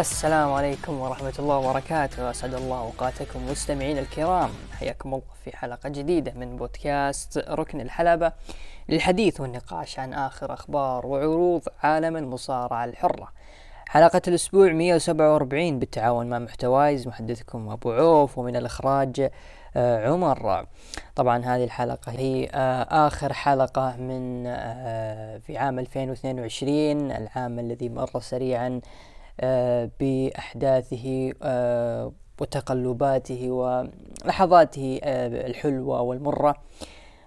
السلام عليكم ورحمة الله وبركاته. أسعد الله أوقاتكم مستمعين الكرام. حياكم الله في حلقة جديدة من بودكاست ركن الحلبة للحديث والنقاش عن آخر أخبار وعروض عالم المصارعة الحرة. حلقة الأسبوع 147 بالتعاون مع محتوايز محدثكم أبو عوف ومن الإخراج آه، عمر. طبعا هذه الحلقة هي آه، آخر حلقة من آه، في عام 2022 العام الذي مر سريعا بأحداثه وتقلباته ولحظاته الحلوة والمرة.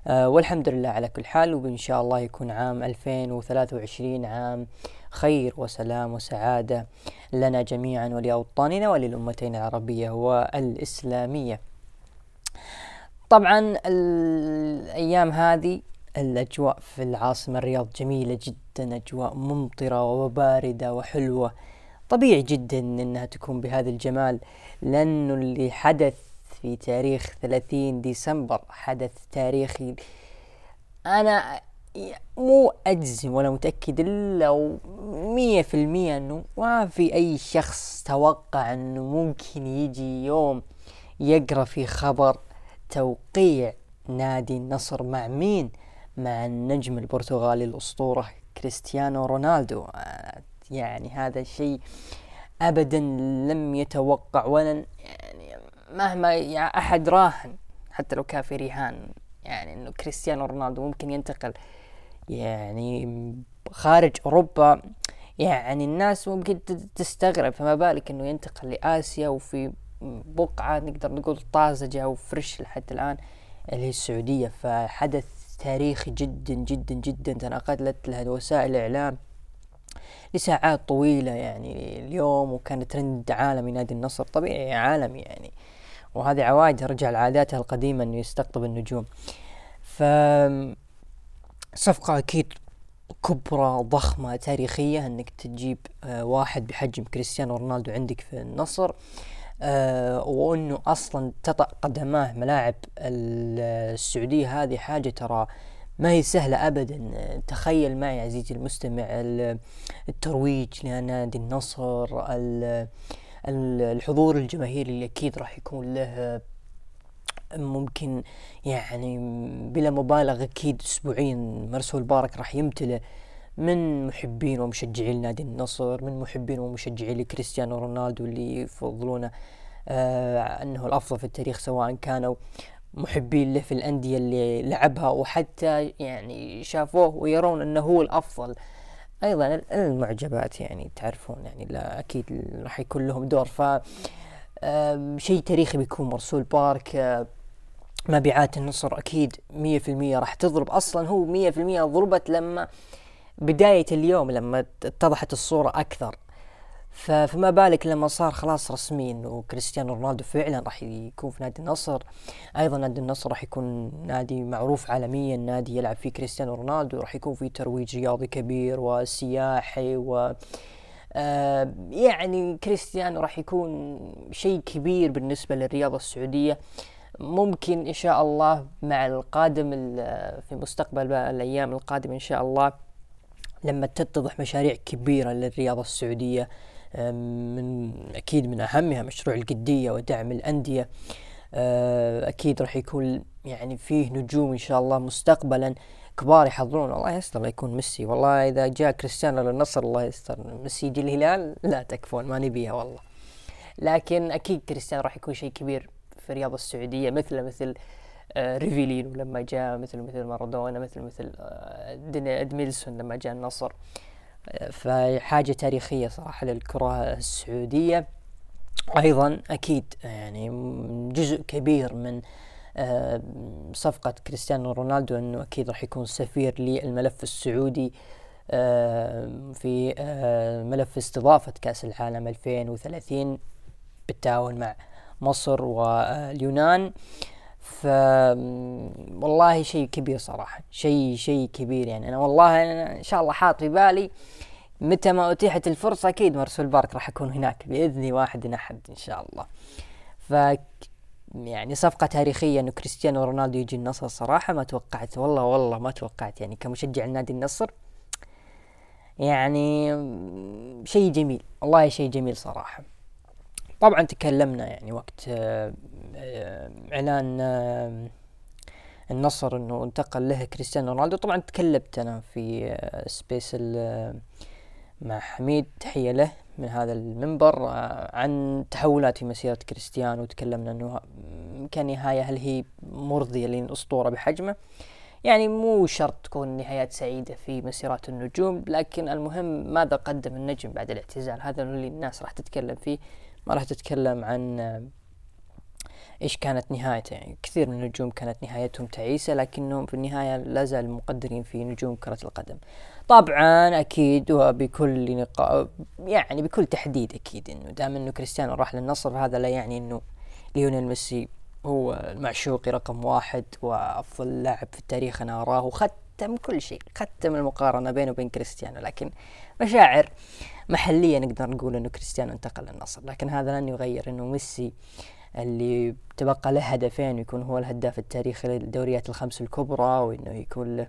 والحمد لله على كل حال وإن شاء الله يكون عام 2023 عام خير وسلام وسعادة لنا جميعا ولأوطاننا وللأمتين العربية والإسلامية. طبعا الأيام هذه الأجواء في العاصمة الرياض جميلة جدا أجواء ممطرة وباردة وحلوة. طبيعي جدا أنها تكون بهذا الجمال لأنه اللي حدث في تاريخ 30 ديسمبر حدث تاريخي أنا مو أجزم ولا متأكد إلا مية في المية أنه ما في أي شخص توقع أنه ممكن يجي يوم يقرأ في خبر توقيع نادي النصر مع مين؟ مع النجم البرتغالي الأسطورة كريستيانو رونالدو يعني هذا الشيء أبدا لم يتوقع ولا يعني مهما يعني أحد راهن حتى لو كان في رهان يعني إنه كريستيانو رونالدو ممكن ينتقل يعني خارج أوروبا يعني الناس ممكن تستغرب فما بالك إنه ينتقل لآسيا وفي بقعة نقدر نقول طازجة وفرش لحد الآن اللي هي السعودية. فحدث تاريخي جدا جدا جدا تناقلت له وسائل الإعلام لساعات طويلة يعني اليوم وكان ترند عالمي نادي النصر طبيعي عالمي يعني. وهذه عوائد رجع لعاداتها القديمة إنه يستقطب النجوم. ف صفقة أكيد كبرى ضخمة تاريخية إنك تجيب آه، واحد بحجم كريستيانو رونالدو عندك في النصر آه وإنه أصلا تطأ قدماه ملاعب السعودية. هذه حاجة ترى ما هي سهلة ابدا. تخيل معي عزيزي المستمع الترويج لنادي النصر الحضور الجماهيري اللي أكيد راح يكون له ممكن يعني بلا مبالغة أكيد اسبوعيا مرسول بارك راح يمتلئ من محبين ومشجعين نادي النصر من محبين ومشجعين لكريستيانو رونالدو اللي يفضلونه آه أنه الأفضل في التاريخ سواء كانوا محبين له في الأندية اللي لعبها وحتى يعني شافوه ويرون إنه هو الأفضل. أيضا المعجبات يعني تعرفون يعني لا أكيد راح يكون لهم دور. ف شيء تاريخي بيكون مرسول بارك آه مبيعات النصر أكيد مية في المية راح تضرب. أصلا هو مية في المية ضربت لما بداية اليوم لما اتضحت الصورة أكثر. فما بالك لما صار خلاص رسمي إنه كريستيانو رونالدو فعلا راح يكون في نادي النصر. أيضا نادي النصر راح يكون نادي معروف عالميا نادي يلعب فيه كريستيانو رونالدو راح يكون فيه ترويج رياضي كبير وسياحي و آه يعني كريستيانو راح يكون شيء كبير بالنسبة للرياضة السعودية. ممكن إن شاء الله مع القادم في مستقبل الأيام القادمة إن شاء الله لما تتضح مشاريع كبيرة للرياضة السعودية. من أكيد من أهمها مشروع القدية ودعم الأندية. آه، أكيد راح يكون يعني فيه نجوم إن شاء الله مستقبلا كبار يحضرون. الله يستر يكون ميسي. والله إذا جاء كريستيانو للنصر الله يستر. ميسي يجي الهلال لا تكفون ما نبيها والله. لكن أكيد كريستيانو راح يكون شيء كبير في الرياضة السعودية مثل مثل آه، ريفيلينو لما جاء مثل مثل مارادونا مثل مثل آه، ادميلسون لما جاء النصر. فحاجة تاريخية صراحة للكرة السعودية. أيضا أكيد يعني جزء كبير من آه، صفقة كريستيانو رونالدو أنه أكيد راح يكون سفير للملف السعودي آه، في آه، ملف استضافة كأس العالم 2030 بالتعاون مع مصر واليونان. ف والله شيء كبير صراحة شيء شيء كبير يعني. أنا والله أنا إن شاء الله حاط في بالي متى ما أتيحت الفرصة أكيد مرسول بارك راح اكون هناك بإذن واحد أحد إن شاء الله. ف يعني صفقة تاريخية إنه كريستيانو رونالدو يجي النصر صراحة ما توقعت والله والله ما توقعت يعني كمشجع النادي النصر. يعني شيء جميل والله شيء جميل صراحة. طبعا تكلمنا يعني وقت إعلان آه، النصر إنه انتقل له كريستيانو رونالدو. طبعا تكلمت أنا في سبيس مع حميد. تحية له من هذا المنبر عن تحولات في مسيرة كريستيانو. وتكلمنا إنه كنهاية هل هي مرضية للأسطورة بحجمه؟ يعني مو شرط تكون نهايات سعيدة في مسيرات النجوم لكن المهم ماذا قدم النجم بعد الاعتزال؟ هذا اللي الناس راح تتكلم فيه. ما راح تتكلم عن إيش كانت نهايته يعني كثير من النجوم كانت نهايتهم تعيسة لكنهم في النهاية لا زال مقدرين في نجوم كرة القدم. طبعا أكيد وبكل نقا يعني بكل تحديد أكيد إنه دام إنه كريستيانو راح للنصر فهذا لا يعني إنه ليونيل ميسي هو المعشوقي رقم واحد وأفضل لاعب في التاريخ أنا أراه وختم كل شيء ختم المقارنة بينه وبين كريستيانو. لكن مشاعر محلية نقدر نقول إنه كريستيانو انتقل للنصر لكن هذا لن يغير إنه ميسي اللي تبقى له هدفين ويكون هو الهداف التاريخي للدوريات الخمس الكبرى وإنه يكون له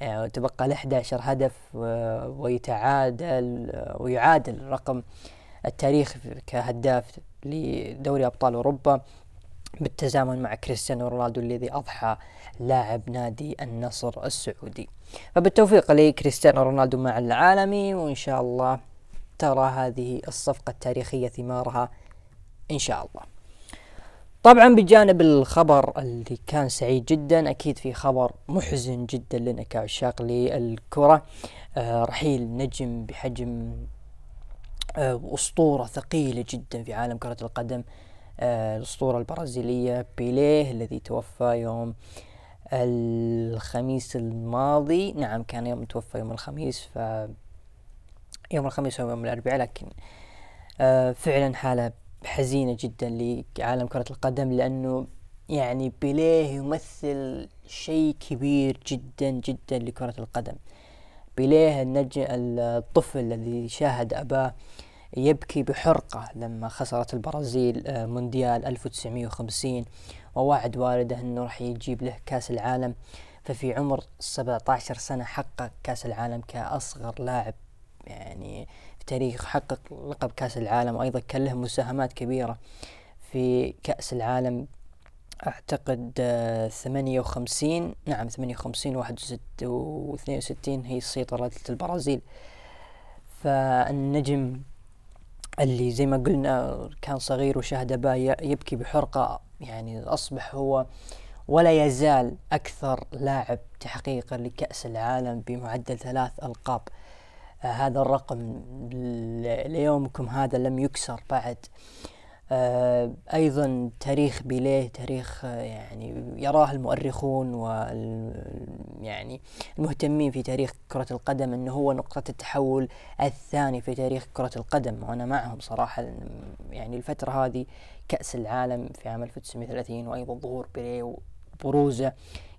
آه، تبقى له 11 هدف ويتعادل ويعادل الرقم التاريخي كهداف لدوري أبطال أوروبا بالتزامن مع كريستيانو رونالدو الذي أضحى لاعب نادي النصر السعودي. فبالتوفيق لكريستيانو رونالدو مع العالمي وإن شاء الله ترى هذه الصفقة التاريخية ثمارها إن شاء الله. طبعا بجانب الخبر اللي كان سعيد جدا أكيد في خبر محزن جدا لنا كعشاق للكرة. آه رحيل نجم بحجم آه أسطورة ثقيلة جدا في عالم كرة القدم. آه الأسطورة البرازيلية بيليه الذي توفى يوم الخميس الماضي. نعم كان يوم توفى يوم الخميس ف يوم الخميس أو يوم الأربعاء لكن فعلا حالة حزينة جدا لعالم كرة القدم لأنه يعني بيليه يمثل شيء كبير جدا جدا لكرة القدم. بيليه النجم الطفل الذي شاهد أباه يبكي بحرقة لما خسرت البرازيل آه، مونديال 1950 ووعد والده أنه راح يجيب له كأس العالم. ففي عمر 17 سنة حقق كأس العالم كأصغر لاعب يعني تاريخ حقق لقب كأس العالم وأيضا كان له مساهمات كبيرة في كأس العالم. أعتقد ثمانية وخمسين نعم ثمانية وخمسين واحد واثنين وستين هي سيطرة البرازيل. فالنجم اللي زي ما قلنا كان صغير وشاهد أباه يبكي بحرقة يعني أصبح هو ولا يزال أكثر لاعب تحقيقا لكأس العالم بمعدل ثلاث ألقاب. هذا الرقم ليومكم هذا لم يكسر بعد. آه أيضا تاريخ بيليه تاريخ آه يعني يراه المؤرخون وال يعني المهتمين في تاريخ كرة القدم إنه هو نقطة التحول الثاني في تاريخ كرة القدم. وأنا معهم صراحة يعني الفترة هذه كأس العالم في عام 1930 وأيضا ظهور بيليه وبروزة.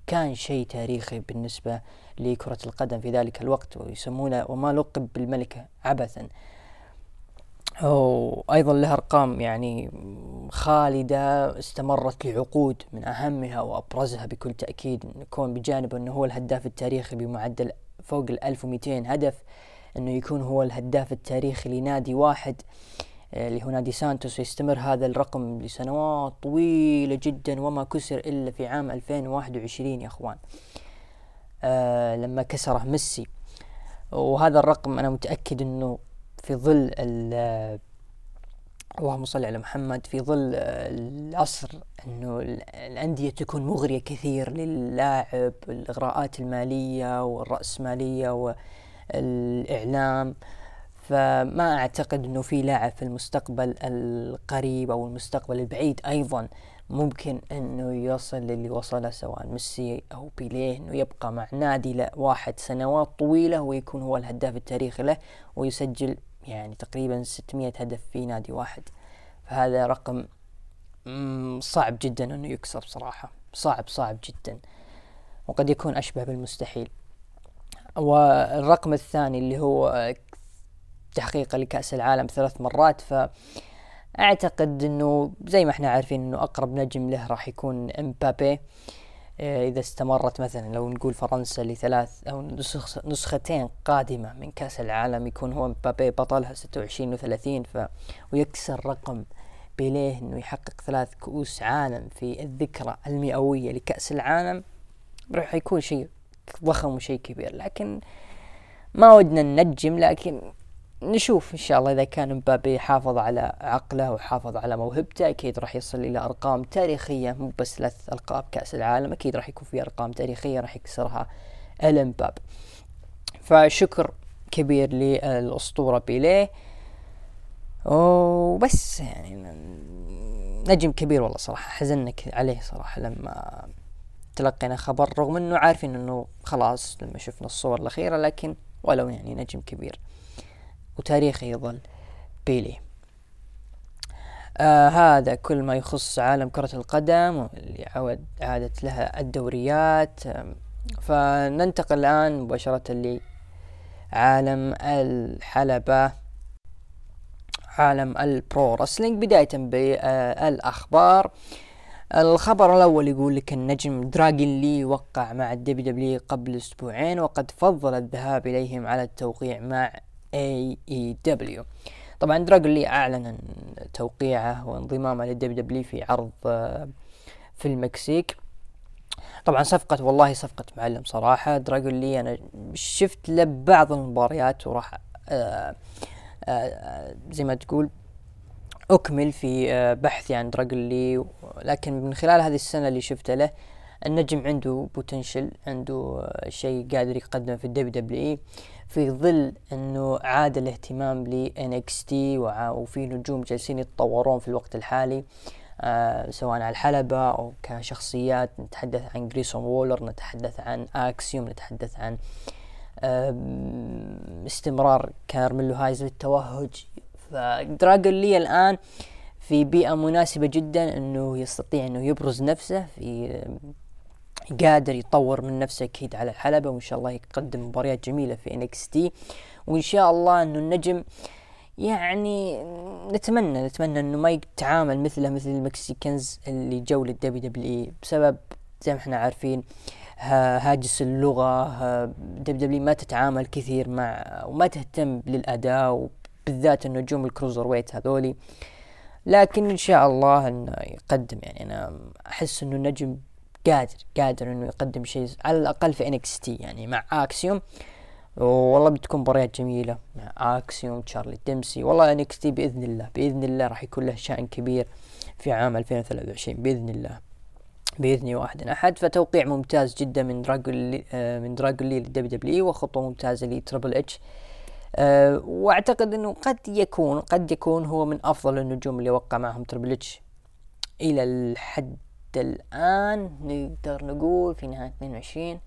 كان شيء تاريخي بالنسبة لكرة القدم في ذلك الوقت ويسمونه وما لقب بالملكة عبثا. وأيضا له أرقام يعني خالدة استمرت لعقود من أهمها وأبرزها بكل تأكيد يكون بجانب أنه هو الهداف التاريخي بمعدل فوق ال 1200 هدف أنه يكون هو الهداف التاريخي لنادي واحد. اللي هو نادي سانتوس يستمر هذا الرقم لسنوات طويلة جدا وما كسر إلا في عام 2021 يا أخوان. آه لما كسره ميسي. وهذا الرقم أنا متأكد أنه في ظل اللهم صل على محمد في ظل العصر إنه الأندية تكون مغرية كثير للاعب الإغراءات المالية والرأسمالية والإعلام. فما أعتقد إنه في لاعب في المستقبل القريب أو المستقبل البعيد أيضا ممكن إنه يوصل للي وصله سواء ميسي أو بيليه إنه يبقى مع نادي واحد سنوات طويلة ويكون هو الهداف التاريخي له ويسجل يعني تقريبا 600 هدف في نادي واحد. فهذا رقم صعب جدا إنه يكسر بصراحة صعب صعب جدا. وقد يكون أشبه بالمستحيل. والرقم الثاني اللي هو تحقيقه لكأس العالم ثلاث مرات ف أعتقد إنه زي ما إحنا عارفين إنه أقرب نجم له راح يكون إمبابي. آه، إذا استمرت مثلا لو نقول فرنسا لثلاث أو نسختين قادمة من كأس العالم يكون هو مبابي بطلها ستة وعشرين وثلاثين ف ويكسر رقم بيليه إنه يحقق ثلاث كؤوس عالم في الذكرى المئوية لكأس العالم راح يكون شيء ضخم وشيء كبير. لكن ما ودنا ننجم لكن نشوف إن شاء الله إذا كان مبابي حافظ على عقله وحافظ على موهبته أكيد راح يصل إلى أرقام تاريخية مو بس ثلاث ألقاب كأس العالم أكيد راح يكون في أرقام تاريخية راح يكسرها الامباب فشكر كبير للأسطورة بيليه. وبس يعني نجم كبير والله صراحة حزنك عليه صراحة لما تلقينا خبر رغم إنه عارفين إنه خلاص لما شفنا الصور الأخيرة لكن ولو يعني نجم كبير. وتاريخه يظل بيلي. آه هذا كل ما يخص عالم كرة القدم واللي عود عادت لها الدوريات. آه فننتقل الآن مباشرة لعالم الحلبة عالم ال pro wrestling. بداية بالأخبار الخبر الأول يقول لك النجم دراجون لي وقع مع الدبليو دبليو قبل أسبوعين وقد فضل الذهاب إليهم على التوقيع مع AEW طبعا دراجون لي أعلن توقيعه وانضمامه للدبليو دبليو في عرض آه، في المكسيك. طبعا صفقة والله صفقة معلم صراحة. دراجون لي أنا شفت له بعض المباريات وراح آه، آه، زي ما تقول أكمل في بحثي عن دراجون لي لكن من خلال هذه السنة اللي شفته له النجم عنده potential عنده شيء قادر يقدمه في الدبليو دبليو في ظل أنه عاد الاهتمام ل NXT وفي نجوم جالسين يتطورون في الوقت الحالي آه سواء على الحلبة أو كشخصيات نتحدث عن جريسون وولر نتحدث عن آكسيوم نتحدث عن آه استمرار كارميلو هايز للتوهج. فدراجون لي الآن في بيئة مناسبة جدا أنه يستطيع أنه يبرز نفسه في قادر يطور من نفسه أكيد على الحلبة وإن شاء الله يقدم مباريات جميلة في NXT. وإن شاء الله إنه النجم يعني نتمنى نتمنى إنه ما يتعامل مثله مثل ال Mexicans اللي جو للدبليو دبليو بسبب زي ما إحنا عارفين هاجس اللغة دبليو دبليو ما تتعامل كثير مع وما تهتم للأداء وبالذات النجوم ال cruiserweight هذولي. لكن إن شاء الله إنه يقدم يعني أنا أحس إنه النجم قادر قادر إنه يقدم شيء على الأقل في NXT يعني مع اكسيوم والله بتكون مباريات جميلة مع اكسيوم تشارلي ديمسي والله NXT بإذن الله بإذن الله راح يكون له شأن كبير في عام 2023 بإذن الله بإذن واحد أحد. فتوقيع ممتاز جدا من دراجون آه من دراجون لي للدبليو دبليو وخطوة ممتازة لتربل اتش آه وأعتقد إنه قد يكون قد يكون هو من أفضل النجوم اللي وقع معهم تربل اتش إلى الحد الآن نقدر نقول في نهاية 22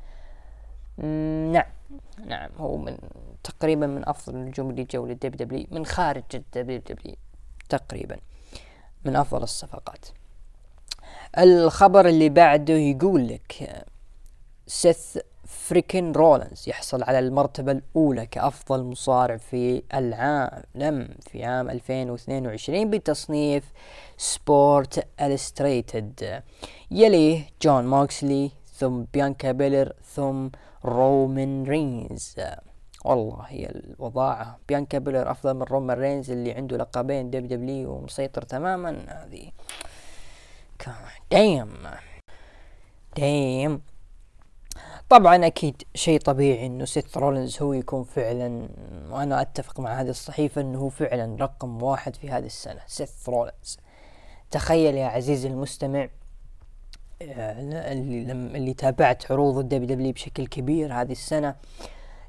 نعم نعم هو من تقريبا من أفضل النجوم اللي جو للدبليو دبليو من خارج الدبليو دبليو تقريبا من أفضل الصفقات. الخبر اللي بعده يقول لك سيث freakin' رولنز يحصل على المرتبة الأولى كأفضل مصارع في العالم في عام 2022 بتصنيف Sports Illustrated يليه جون موكسلي ثم بيانكا بيلير ثم رومان رينز. والله هي الوضاعة. بيانكا بيلير أفضل من رومان رينز اللي عنده لقبين دبليو دبليو ومسيطر تماما. هذه دايم دايم طبعا أكيد شيء طبيعي إنه سيث رولنز هو يكون فعلا وأنا أتفق مع هذه الصحيفة إنه هو فعلا رقم واحد في هذه السنة سيث رولنز تخيل يا عزيزي المستمع آه، اللي, اللي تابعت عروض الدبليو دبليو بشكل كبير هذه السنة.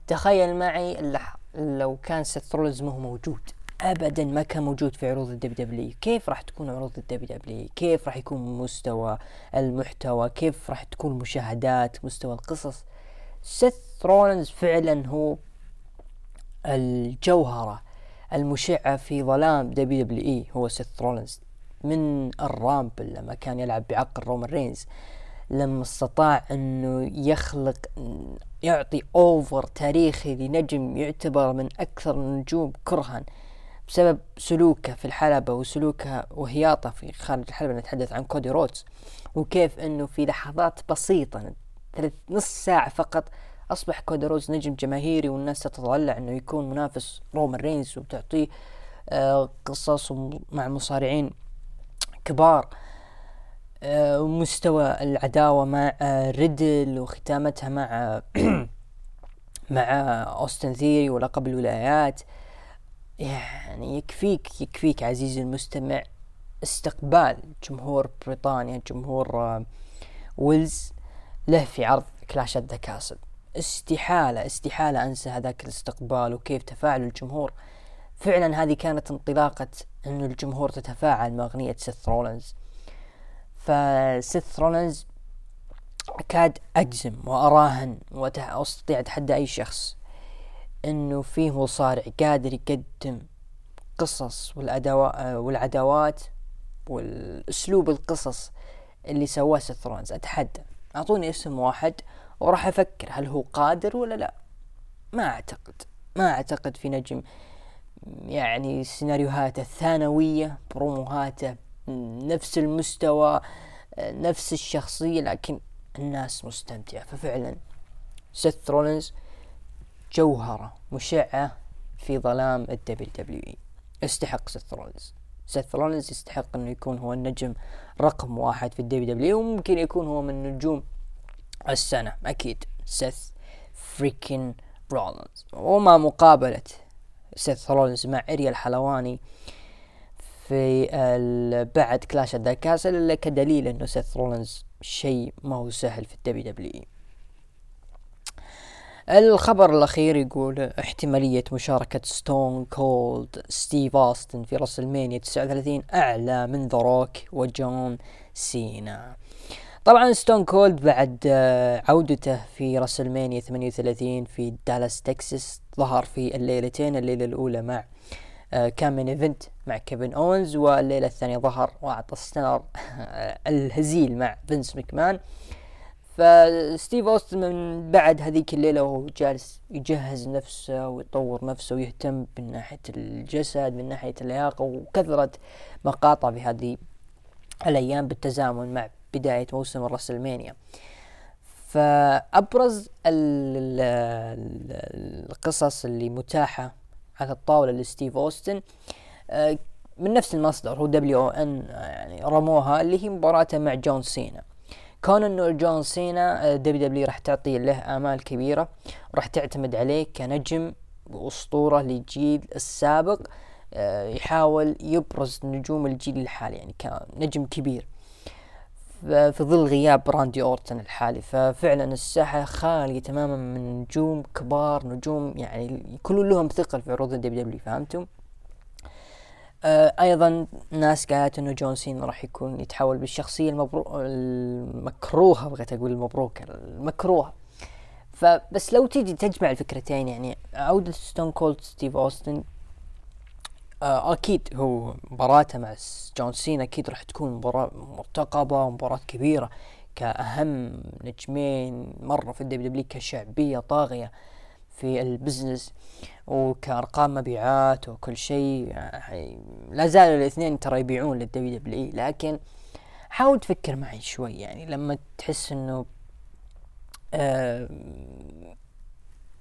تخيل معي لو كان سيث رولنز مو موجود. ابدا ما كان موجود في عروض الدبليو دبليو كيف راح تكون عروض الدبليو دبليو كيف راح يكون مستوى المحتوى؟ كيف راح تكون المشاهدات مستوى القصص؟ سيث رولنز فعلا هو الجوهرة المشعة في ظلام دبليو دبليو إي هو سيث رولنز من الرامبل لما كان يلعب بعقل رومان رينز لما استطاع إنه يخلق يعطي over تاريخي لنجم يعتبر من أكثر النجوم كرها. بسبب سلوكه في الحلبة وسلوكه وهياطه في خارج الحلبة نتحدث عن كودي رودز وكيف إنه في لحظات بسيطة ثلاث نص ساعة فقط أصبح كودي رودز نجم جماهيري والناس تتطلع إنه يكون منافس رومان رينز وبتعطيه آه قصص مع مصارعين كبار آه ومستوى العداوة مع آه ريدل وختامتها مع مع أوستن ثيري ولقب الولايات. يعني يكفيك يكفيك عزيزي المستمع استقبال جمهور بريطانيا جمهور آه، ويلز له في عرض Clash at the Castle. استحالة استحالة أنسى هذاك الاستقبال وكيف تفاعل الجمهور. فعلا هذه كانت انطلاقة أن الجمهور تتفاعل مع أغنية سيث رولنز فسيث رولنز أكاد أجزم وأراهن وأستطيع أتحدى أي شخص. إنه فيه مصارع قادر يقدم قصص والأدوات والعداوات والأسلوب القصص اللي سواه سيث رولنز. أتحدى. أعطوني اسم واحد وراح أفكر هل هو قادر ولا لا. ما أعتقد. ما أعتقد في نجم. يعني سيناريوهاته الثانوية بروموهاته نفس المستوى نفس الشخصية لكن الناس مستمتعة. ففعلا سيث رولنز جوهرة مشعة في ظلام ال WWE. يستحق سيث رولنز سيث رولنز يستحق إنه يكون هو النجم رقم واحد في ال WW وممكن يكون هو من نجوم السنة أكيد. سيث freakin رولنز وما مقابلة سيث رولنز مع أرييل هلواني في بعد Clash at the Castle إلا كدليل إنه سيث رولنز شيء ما هو سهل في ال WWE. الخبر الأخير يقول احتمالية مشاركة ستون كولد ستيف أوستن في رسلمانيا 39 أعلى من ذا روك وجون سينا. طبعا ستون كولد بعد آه، عودته في رسلمانيا 38 في دالاس تكساس ظهر في الليلتين الليلة الأولى مع آه، كان main event مع كيفن أونز والليلة الثانية ظهر وأعطى stunner هزيل مع فينس مكمان فستيف أوستن من بعد هذيك الليلة وهو جالس يجهز نفسه ويطور نفسه ويهتم من ناحية الجسد من ناحية اللياقة وكثرة مقاطع في هذه الأيام بالتزامن مع بداية موسم الرسلمانيا. فأبرز القصص اللي متاحة على الطاولة لستيف أوستن آه، من نفس المصدر هو دبليو إن يعني رموها اللي هي مباراته مع جون سينا. كون انه جون سينا WW راح تعطي له آمال كبيرة وراح تعتمد عليه كنجم واسطوره للجيل السابق آه، يحاول يبرز نجوم الجيل الحالي يعني كنجم كبير في ظل غياب راندي أورتن الحالي ففعلا الساحة خالية تماما من نجوم كبار نجوم يعني يكونوا لهم ثقل في عروض ال WW فهمتم؟ آه أيضا ناس قالت إنه جون سينا راح يكون يتحول بالشخصية المبرو... المكروهة بغيت أقول المبروكة المكروهة. فبس لو تيجي تجمع الفكرتين يعني عودة ستون كولد ستيف أوستن آه أكيد هو مباراته مع جون سينا أكيد راح تكون مباراة مرتقبة ومباراة كبيرة كأهم نجمين مرة في ال WW كشعبية طاغية. في ال business وكأرقام مبيعات وكل شيء يعني لا زالوا الاثنين ترى يبيعون لل WW لكن حاول تفكر معي شوي يعني لما تحس إنه آه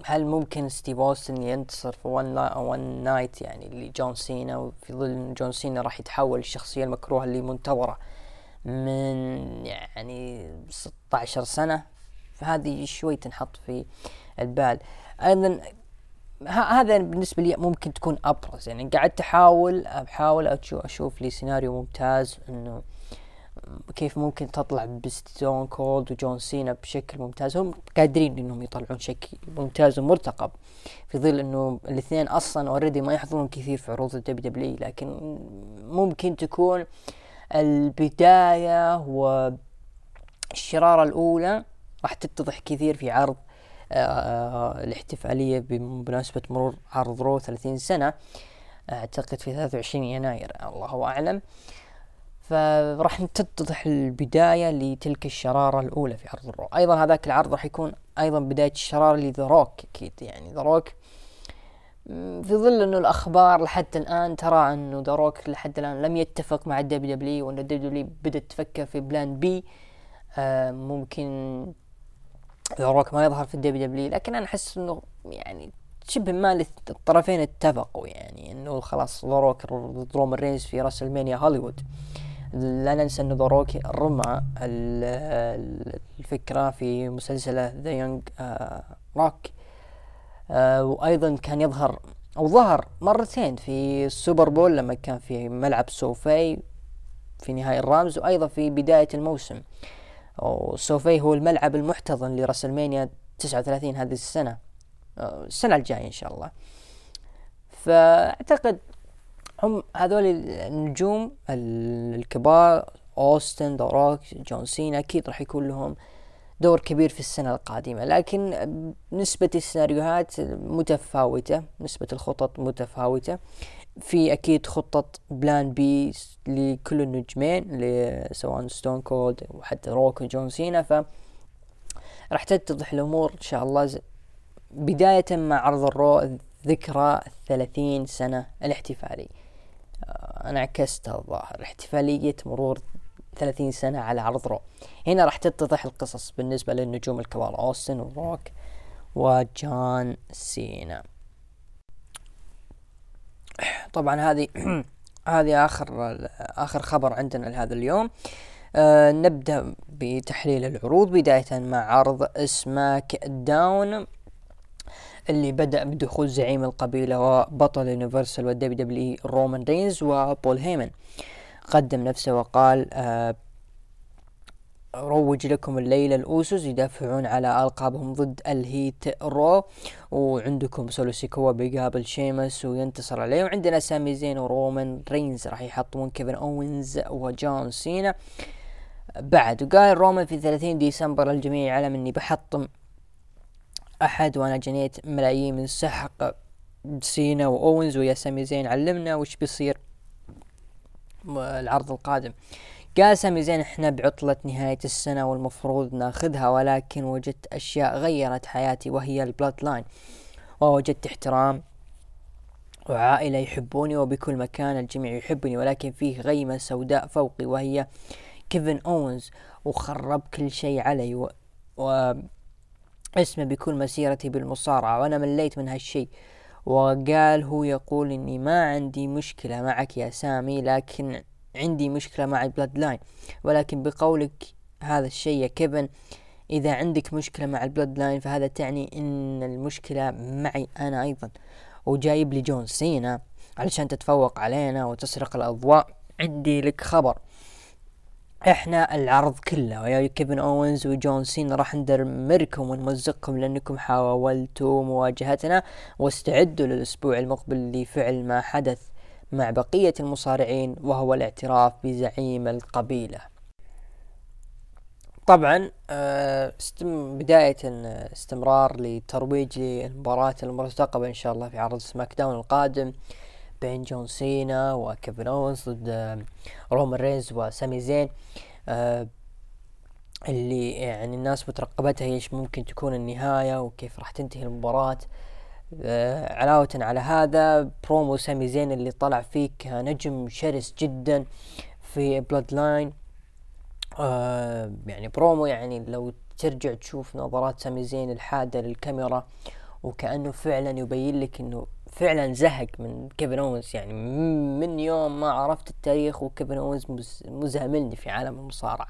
هل ممكن ستيف أوستن ينتصر في one, one night يعني لجون سينا وفي ظل جون سينا راح يتحول الشخصية المكروهة اللي منتظرة من يعني 16 سنة فهذه شوي تنحط في البال. أيضا هذا بالنسبة لي ممكن تكون أبرز. يعني قعدت أحاول احاول أشوف لي سيناريو ممتاز إنه كيف ممكن تطلع بستون كولد وجون سينا بشكل ممتاز. هم قادرين إنهم يطلعون شكل ممتاز ومرتقب في ظل إنه الاثنين أصلا already ما يحضرون كثير في عروض ال WW لكن ممكن تكون البداية والشرارة الأولى راح تتضح كثير في عرض الاحتفالية بمناسبة مرور عرض Raw 30 سنة أعتقد في 23 يناير الله أعلم. فراح تتضح البداية لتلك الشرارة الأولى في عرض ال Raw. أيضا هذاك العرض راح يكون أيضا بداية الشرارة لذا روك أكيد يعني ذا روك. في ظل إنه الأخبار لحد الآن ترى إنه ذا روك لحد الآن لم يتفق مع الدبليو دبليو وان الدبليو دبليو بدأت تفكر في plan B. آه ممكن روك ما يظهر في ال WW لكن أنا أحس إنه يعني شبه ما الطرفين اتفقوا يعني إنه خلاص ذا روك ضد رومان رينز في رسلمانيا هوليوود. لا ننسى إنه ذا روك رمى الفكرة في مسلسله The Young Rock. آه وأيضا كان يظهر أو ظهر مرتين في ال Super Bowl لما كان في ملعب سوفي في نهاية الرامز وأيضا في بداية الموسم. وسوفي هو الملعب المحتضن لرسلمانيا 39 هذه السنة. آه السنة الجاية إن شاء الله. فأعتقد هم هذول النجوم الكبار أوستن ذا روك جون سينا أكيد راح يكون لهم دور كبير في السنة القادمة. لكن نسبة السيناريوهات متفاوتة نسبة الخطط متفاوتة. في أكيد خطة plan B لكل النجمين سواء Stone Cold وحتى روك وجون سينا ف راح تتضح الأمور إن شاء الله. بداية مع عرض الرو ذكرى الثلاثين سنة الاحتفالي. آه، أنا عكست الظاهر. احتفالية مرور 30 سنة على عرض رو هنا راح تتضح القصص بالنسبة للنجوم الكبار أوستن وروك وجان سينا طبعا هذه هذه آخر آخر خبر عندنا لهذا اليوم. آه نبدأ بتحليل العروض بداية مع عرض سماك داون اللي بدأ بدخول زعيم القبيلة وبطل يونيفرسال وال WW رومان رينز وبول هيمن. قدم نفسه وقال آه روج لكم الليلة الأوسوس يدافعون على ألقابهم ضد الهيت رو. وعندكم سولو سيكوا بيقابل شيمس وينتصر عليه. وعندنا سامي زين ورومان رينز راح يحطمون كيفن أوينز وجون سينا. بعد وقال رومان في 30 ديسمبر الجميع يعلم اني بحطم أحد وأنا جنيت ملايين من سحق سينا وأوينز. ويا سامي زين علمنا وش بيصير العرض القادم. قال سامي زين إحنا بعطلة نهاية السنة والمفروض ناخذها ولكن وجدت أشياء غيرت حياتي وهي البلود لاين ووجدت احترام وعائلة يحبوني وبكل مكان الجميع يحبني ولكن فيه غيمة سوداء فوقي وهي كيفن اونز وخرب كل شيء علي و, و... اسمه بكل مسيرتي بالمصارعة. وأنا مليت من هالشي وقال هو يقول إني ما عندي مشكلة معك يا سامي لكن عندي مشكلة مع البلود لاين ولكن بقولك هذا الشيء يا كيفن إذا عندك مشكلة مع البلود لاين فهذا تعني أن المشكلة معي أنا أيضا. وجايب لي جون سينا علشان تتفوق علينا وتسرق الأضواء. عندي لك خبر. إحنا العرض كله ويا كيفن أوينز وجون سينا راح ندمركم ونمزقكم لأنكم حاولتوا مواجهتنا واستعدوا للأسبوع المقبل لفعل ما حدث. مع بقية المصارعين وهو الاعتراف بزعيم القبيلة. طبعا آه، بداية استمرار لترويج المباراة المرتقبة إن شاء الله في عرض سماك داون القادم بين جون سينا وكيفن اونز ضد آه، رومان رينز وسامي زين. آه، اللي يعني الناس مترقبتها إيش ممكن تكون النهاية وكيف راح تنتهي المباراة. آه علاوة على هذا برومو سامي زين اللي طلع فيه كنجم شرس جدا في بلود لاين آه يعني برومو يعني لو ترجع تشوف نظرات سامي زين الحادة للكاميرا وكأنه فعلا يبين لك إنه فعلا زهق من كيفن اونز يعني من يوم ما عرفت التاريخ وكيفن اونز مزهملني في عالم المصارعة.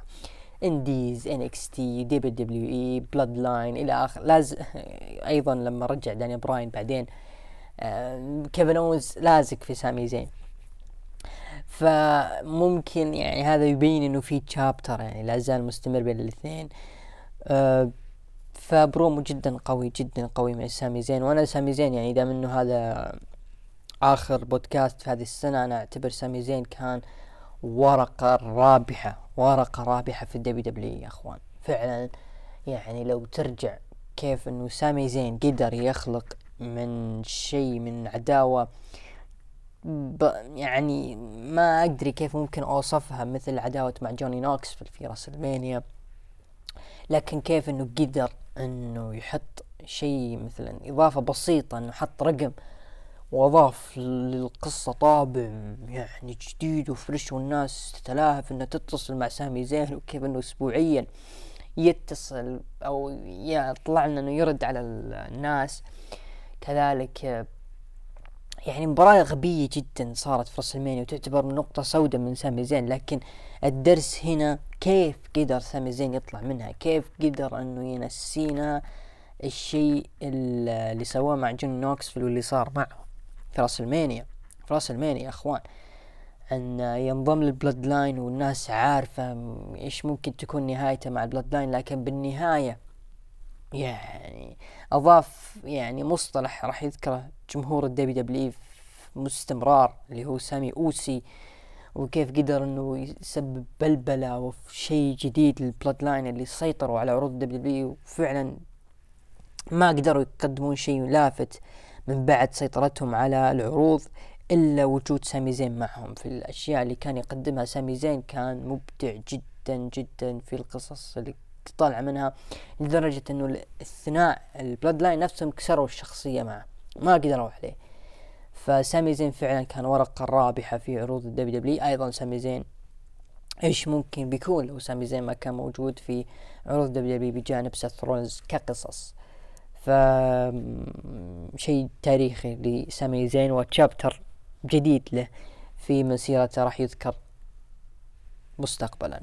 انديز ان إكس تي دبليو دبليو اي بلاد لاين إلى آخر. لازم أيضا لما رجع داني براين بعدين كيفن اونز لازق في سامي زين. فممكن يعني هذا يبين إنه في chapter يعني لا زال مستمر بين الاثنين. أه فبرومو جدا قوي جدا قوي من سامي زين. وأنا سامي زين يعني دام إنه هذا آخر بودكاست في هذه السنة أنا أعتبر سامي زين كان ورقة رابحة ورقة رابحة في ال WW يا أخوان. فعلا يعني لو ترجع كيف إنه سامي زين قدر يخلق من شيء من عداوة يعني ما أدري كيف ممكن أوصفها مثل عداوة مع جوني نوكسفيل راسلمانيا لكن كيف إنه قدر إنه يحط شيء مثلا إضافة بسيطة إنه حط رقم واضاف للقصة طابع يعني جديد وفريش والناس تتلاهف إنها تتصل مع سامي زين وكيف إنه اسبوعيا يتصل أو يطلع لنا إنه يرد على الناس. كذلك يعني مباراة غبية جدا صارت في رسلمانيا وتعتبر نقطة سوداء من سامي زين لكن الدرس هنا كيف قدر سامي زين يطلع منها؟ كيف قدر إنه ينسينا الشيء اللي سواه مع جون نوكسفيل واللي صار معه؟ في راسلمانيا في راسلمانيا يا إخوان أن ينضم للبلود لاين والناس عارفة إيش ممكن تكون نهايته مع البلود لاين لكن بالنهاية يعني أضاف يعني مصطلح راح يذكره جمهور ال WW مستمرار اللي هو سامي أوسي وكيف قدر إنه يسبب بلبلة وشيء جديد للبلود لاين اللي سيطروا على عروض ال WW وفعلا ما قدروا يقدمون شيء لافت من بعد سيطرتهم على العروض إلا وجود سامي زين معهم. في الأشياء اللي كان يقدمها سامي زين كان مبدع جدا جدا في القصص اللي تطلع منها لدرجة إنه الثناء البلود لاين نفسهم كسروا الشخصية معه. ما قدروا عليه. فسامي زين فعلا كان ورقة رابحة في عروض ال WW أيضا سامي زين إيش ممكن بيكون لو سامي زين ما كان موجود في عروض ال WW بجانب سيث رولز كقصص. ف شيء تاريخي لسامي زين و chapter جديد له في مسيرته راح يذكر مستقبلا.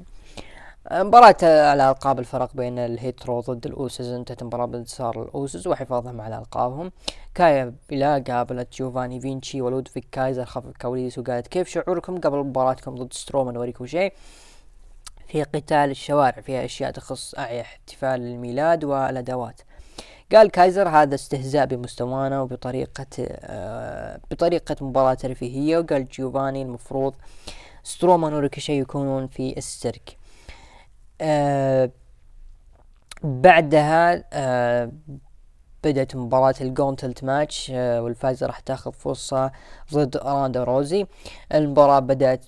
مباراة على ألقاب الفرق بين الهيت رو ضد الأوسز انتهت المباراة بانتصار الأوسز وحفاظهم على ألقابهم. كايلا قابلت جوفاني فينشي ولودفيك كايزر خلف الكواليس وقالت كيف شعوركم قبل مباراتكم ضد سترومان؟ وريكوشي. في قتال الشوارع فيها أشياء تخص أعياد احتفال الميلاد والأدوات قال كايزر هذا استهزاء بمستوانا وبطريقة آه بطريقة مباراة ترفيهية وقال جيوفاني المفروض سترومان وريكوشي يكونون في السيرك. آه بعدها آه بدأت مباراة ال gauntlet match آه والفائزة راح تاخذ فرصة ضد روندا روزي. المباراة بدأت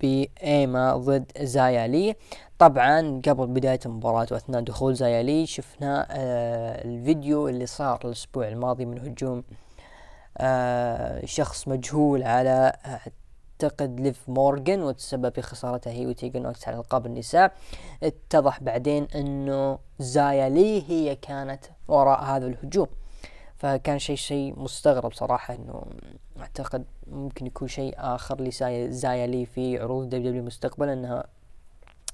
بإيما ضد زايا طبعا قبل بداية المباراة وأثناء دخول زايا شفنا آه الفيديو اللي صار الأسبوع الماضي من هجوم آه شخص مجهول على اعتقد ليف مورغان وتسبب في خسارته هي وتيجن نوكس على القاب النساء. اتضح بعدين إنه زايا لي هي كانت وراء هذا الهجوم. فكان شيء شيء مستغرب صراحة إنه أعتقد ممكن يكون شيء آخر لزايا لي في عروض دبليو دبليو مستقبلا إنها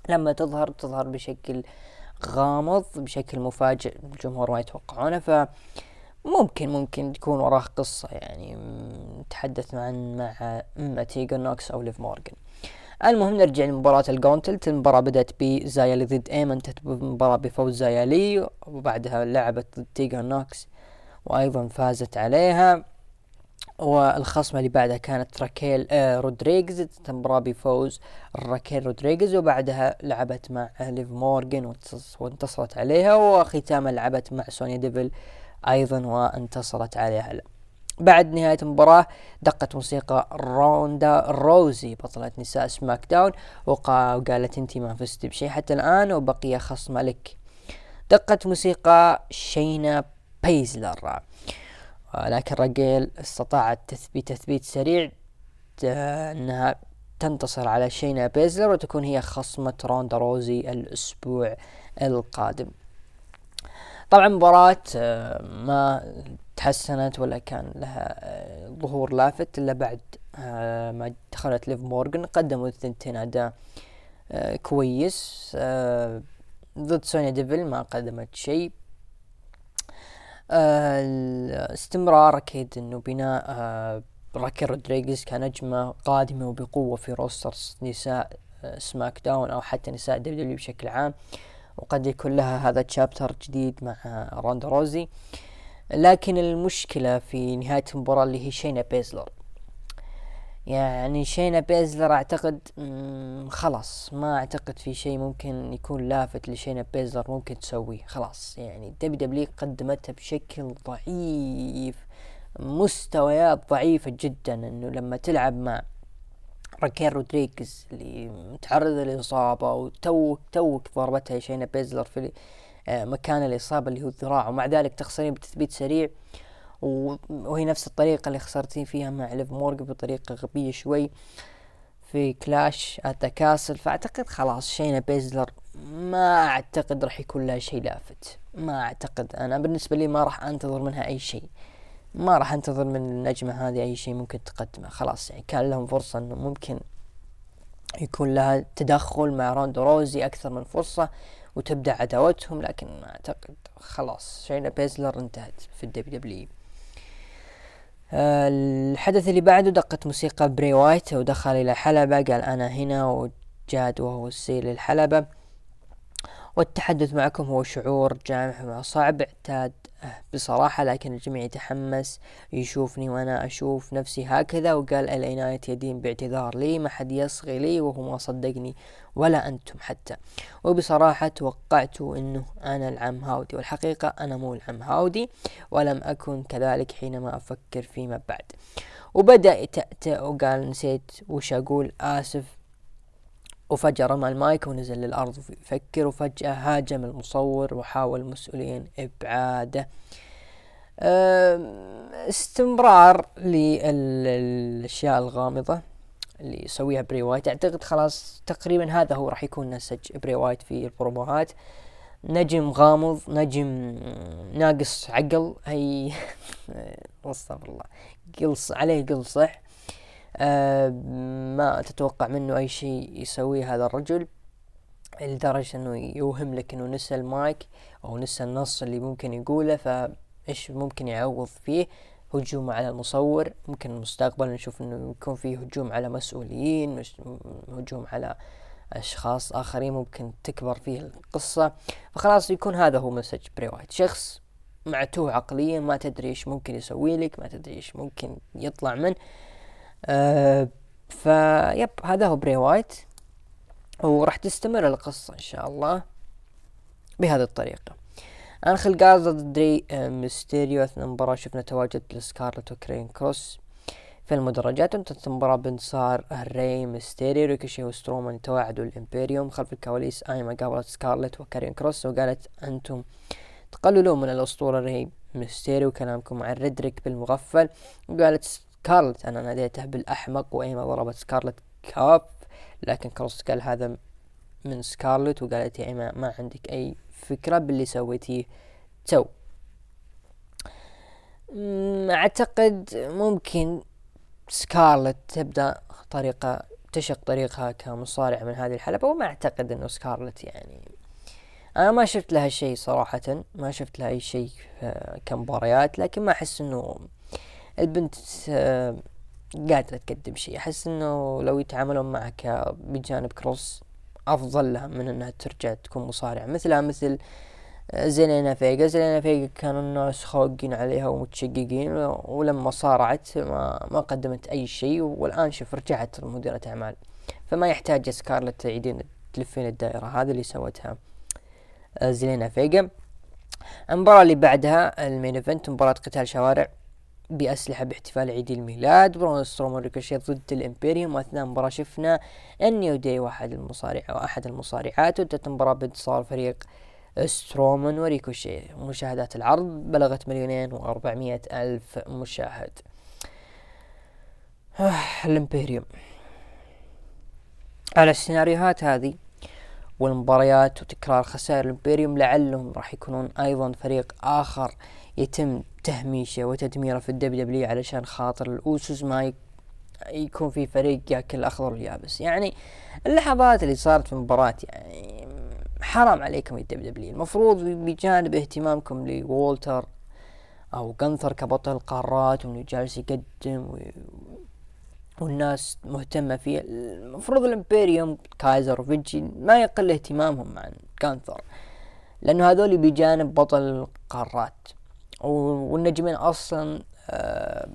لما تظهر تظهر بشكل غامض بشكل مفاجئ الجمهور ما يتوقعونه ف ممكن ممكن تكون وراه قصة يعني نتحدث عن مع اما تيجن نوكس أو ليف مورجان المهم نرجع لمباراة ال gauntlet المباراة بدأت بزايالي ضد إيما انتهت بالمباراة بفوز زايالي وبعدها لعبت ضد تيجن نوكس وأيضا فازت عليها. والخصمة اللي بعدها كانت راكيل آه رودريغز المباراة بفوز راكيل رودريغز وبعدها لعبت مع ليف مورغان وانتصرت عليها وختاما لعبت مع سونيا ديفل أيضا وانتصرت عليها. بعد نهاية المباراة دقت موسيقى روندا روزي بطلة نساء سماك داون وقالت أنت ما فزت بشيء حتى الآن وبقي خصم لك. دقت موسيقى شينا بيزلر. لكن راكيل استطاعت تثبيت تثبيت سريع إنها تنتصر على شينا بيزلر وتكون هي خصمة روندا روزي الأسبوع القادم. طبعا مباراة آه، ما تحسنت ولا كان لها آه، ظهور لافت إلا بعد آه، ما دخلت ليف مورغان قدموا الثنتين أداء كويس ضد سونيا ديفل ما قدمت شيء. الاستمرار أكيد إنه بناء راكيل رودريغز كنجمة قادمة وبقوة في roster نساء سماك داون أو حتى نساء دبليو بشكل عام. وقد يكون لها هذا chapter جديد مع روندا روزي. لكن المشكلة في نهاية المباراة اللي هي شينا بيزلر. يعني شينا بيزلر أعتقد خلاص ما أعتقد في شيء ممكن يكون لافت لشينا بيزلر ممكن تسويه خلاص. يعني دبليو دبليو قدمتها بشكل ضعيف مستويات ضعيفة جدا إنه لما تلعب مع راكيل رودريغز اللي متعرض للإصابة وتوك توك ضربتها شينا بيزلر في آه، مكان الإصابة اللي هو الذراع ومع ذلك تخسرين بتثبيت سريع. وهي نفس الطريقة اللي خسرتين فيها مع ليف مورغان بطريقة غبية شوي. في كلاش كاسل فأعتقد خلاص شينا بيزلر. ما أعتقد راح يكون لها شيء لافت. ما أعتقد. أنا بالنسبة لي ما راح أنتظر منها أي شيء. ما راح أنتظر من النجمة هذه أي شيء ممكن تقدمه. خلاص يعني كان لهم فرصة إنه ممكن يكون لها تدخل مع روندا روزي أكثر من فرصة وتبدأ عداوتهم لكن أعتقد. خلاص شينا بيزلر انتهت في الدبليو دبليو الحدث اللي بعده دقت موسيقى بري وايت ودخل إلى حلبة قال أنا هنا وجاد وهو السير للحلبة. والتحدث معكم هو شعور جامح وصعب اعتاد بصراحة لكن الجميع يتحمس يشوفني وأنا أشوف نفسي هكذا وقال العناية يدين باعتذار لي ما حد يصغي لي وهو ما صدقني ولا أنتم حتى. وبصراحة توقعت أنه أنا العم هاودي والحقيقة أنا مو العم هاودي ولم أكن كذلك حينما أفكر فيما بعد. وبدأ يتأتأ وقال نسيت وش أقول آسف وفجأة رمى المايك ونزل للأرض يفكر وفجأة هاجم المصور وحاول المسؤولين إبعاده. استمرار للأشياء الغامضة اللي يسويها بري وايت. أعتقد خلاص تقريبا هذا هو راح يكون نهج بري وايت في البروموهات. نجم غامض نجم ناقص عقل هي أستغفر الله. قلص عليه قلصح. أه ما تتوقع منه أي شيء يسويه هذا الرجل لدرجة إنه يوهم لك إنه نسى المايك أو نسى النص اللي ممكن يقوله فإيش ممكن يعوض فيه؟ هجوم على المصور ممكن المستقبل نشوف إنه يكون فيه هجوم على مسؤولين مش هجوم على أشخاص آخرين ممكن تكبر فيه القصة. فخلاص يكون هذا هو نهج بري وايت شخص معتوه عقليا ما تدري إيش ممكن يسوي لك ما تدري إيش ممكن يطلع منه. فيبقى هذا هو بري وايت. وراح تستمر القصة إن شاء الله بهذه الطريقة. انخل غارزا ضد ري آه، ميستيريو أثناء المباراة شفنا تواجد لسكارلت وكارين كروس. في المدرجات انتهت المباراة بانتصار ري ميستيريو ريكوشي وسترومان يتواعدوا الإمبيريوم خلف الكواليس. أيما قابلت سكارلت وكارين كروس وقالت أنتم تقللون من الأسطورة ري ميستيريو كلامكم عن ريدريك بالمغفل. وقالت سكارلت أنا ناديته بالأحمق وإيما ضربت سكارلت كف لكن كروس قال هذا من سكارلت وقالت يا إيما ما عندك أي فكرة باللي سويتيه تو. أعتقد ممكن سكارلت تبدأ طريقة تشق طريقها كمصارع من هذه الحلبة وما أعتقد إنه سكارلت يعني. أنا ما شفت لها شيء صراحة ما شفت لها أي شيء كمباريات لكن ما أحس إنه البنت آه، قادرة تقدم شيء. أحس إنه لو يتعاملون معك بجانب Kross أفضل لها من إنها ترجع تكون مصارعة. مثلها مثل آه، زينينا فيجا. زينينا فيجا كانوا الناس خاقين عليها ومتشققين ولما صارعت ما, ما قدمت أي شيء والآن شوف رجعت مديرة أعمال. فما يحتاج سكارلت تعيدين تلفين الدائرة هذا اللي سوتها آه، زينينا فيجا. المباراة اللي بعدها ال main event مباراة قتال شوارع. بأسلحة باحتفال عيد الميلاد برون سترومان ريكوشيت ضد الإمبيريوم وأثناء المباراة شفنا النيو داي واحد المصارع أو أحد المصارعات وانتهت المباراة بانتصار فريق سترومان وريكوشيت مشاهدات العرض بلغت مليونين وأربعمية ألف مشاهد. الإمبيريوم. على السيناريوهات هذه والمباريات وتكرار خسائر الإمبيريوم لعلهم راح يكونون أيضا فريق آخر يتم تهميشه وتدميره في الدبليو دبليو علشان خاطر الأوسوس ما يكون في فريق ياكل الأخضر واليابس. يعني اللحظات اللي صارت في المباراة يعني حرام عليكم الدبليو دبليو المفروض بجانب اهتمامكم لوولتر أو جنثر كبطل القارات وإنه جالس يقدم و... والناس مهتمة فيه المفروض الإمبيريوم كايزر وفينشي ما يقل اهتمامهم عن جانثر لأنه هذول بجانب بطل القارات. والنجمين أصلا آه،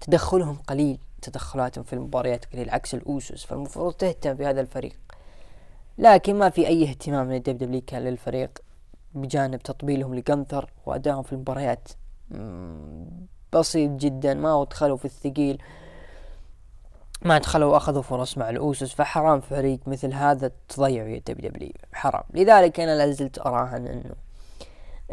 تدخلهم قليل تدخلاتهم في المباريات قليل عكس الأوسوس فالمفروض تهتم بهذا الفريق. لكن ما في أي اهتمام من الدبليو دبليو كان للفريق بجانب تطبيلهم لجنثر وأدائهم في المباريات. بسيط جدا ما دخلوا في الثقيل ما دخلوا وأخذوا فرص مع الأوسوس فحرام فريق مثل هذا تضيعوا يا دبليو حرام. لذلك أنا لازلت أراهن إنه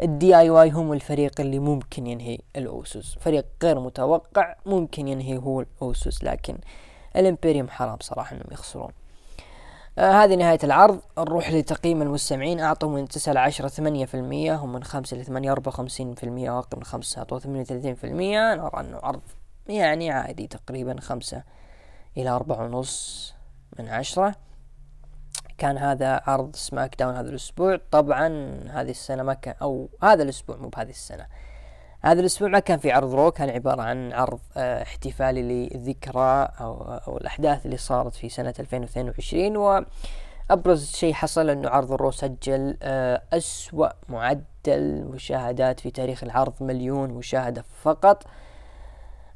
ال DIY هم الفريق اللي ممكن ينهي الاوسوس فريق غير متوقع ممكن ينهي هو الاوسوس لكن الامبيريوم حرام صراحة إنهم يخسرون. آه هذه نهاية العرض. نروح لتقييم المستمعين. أعطوا من تسعة لعشرة ثمانية في المية هم من خمسة لثمانية أربعة وخمسين في المية وأقل من خمسة أعطوا ثمانية وثلاثين في المية. نرى أنه عرض يعني عادي تقريبا خمسة إلى أربعة ونص من عشرة. كان هذا عرض سماك داون هذا الأسبوع. طبعا هذه السنة ما كان أو هذا الأسبوع مو بهذه السنة. هذا الأسبوع ما كان في عرض رو كان عبارة عن عرض آه احتفالي للذكرى أو, أو الأحداث اللي صارت في سنة 2022 وأبرز شيء حصل أنه عرض الرو سجل آه أسوأ معدل مشاهدات في تاريخ العرض مليون مشاهدة فقط.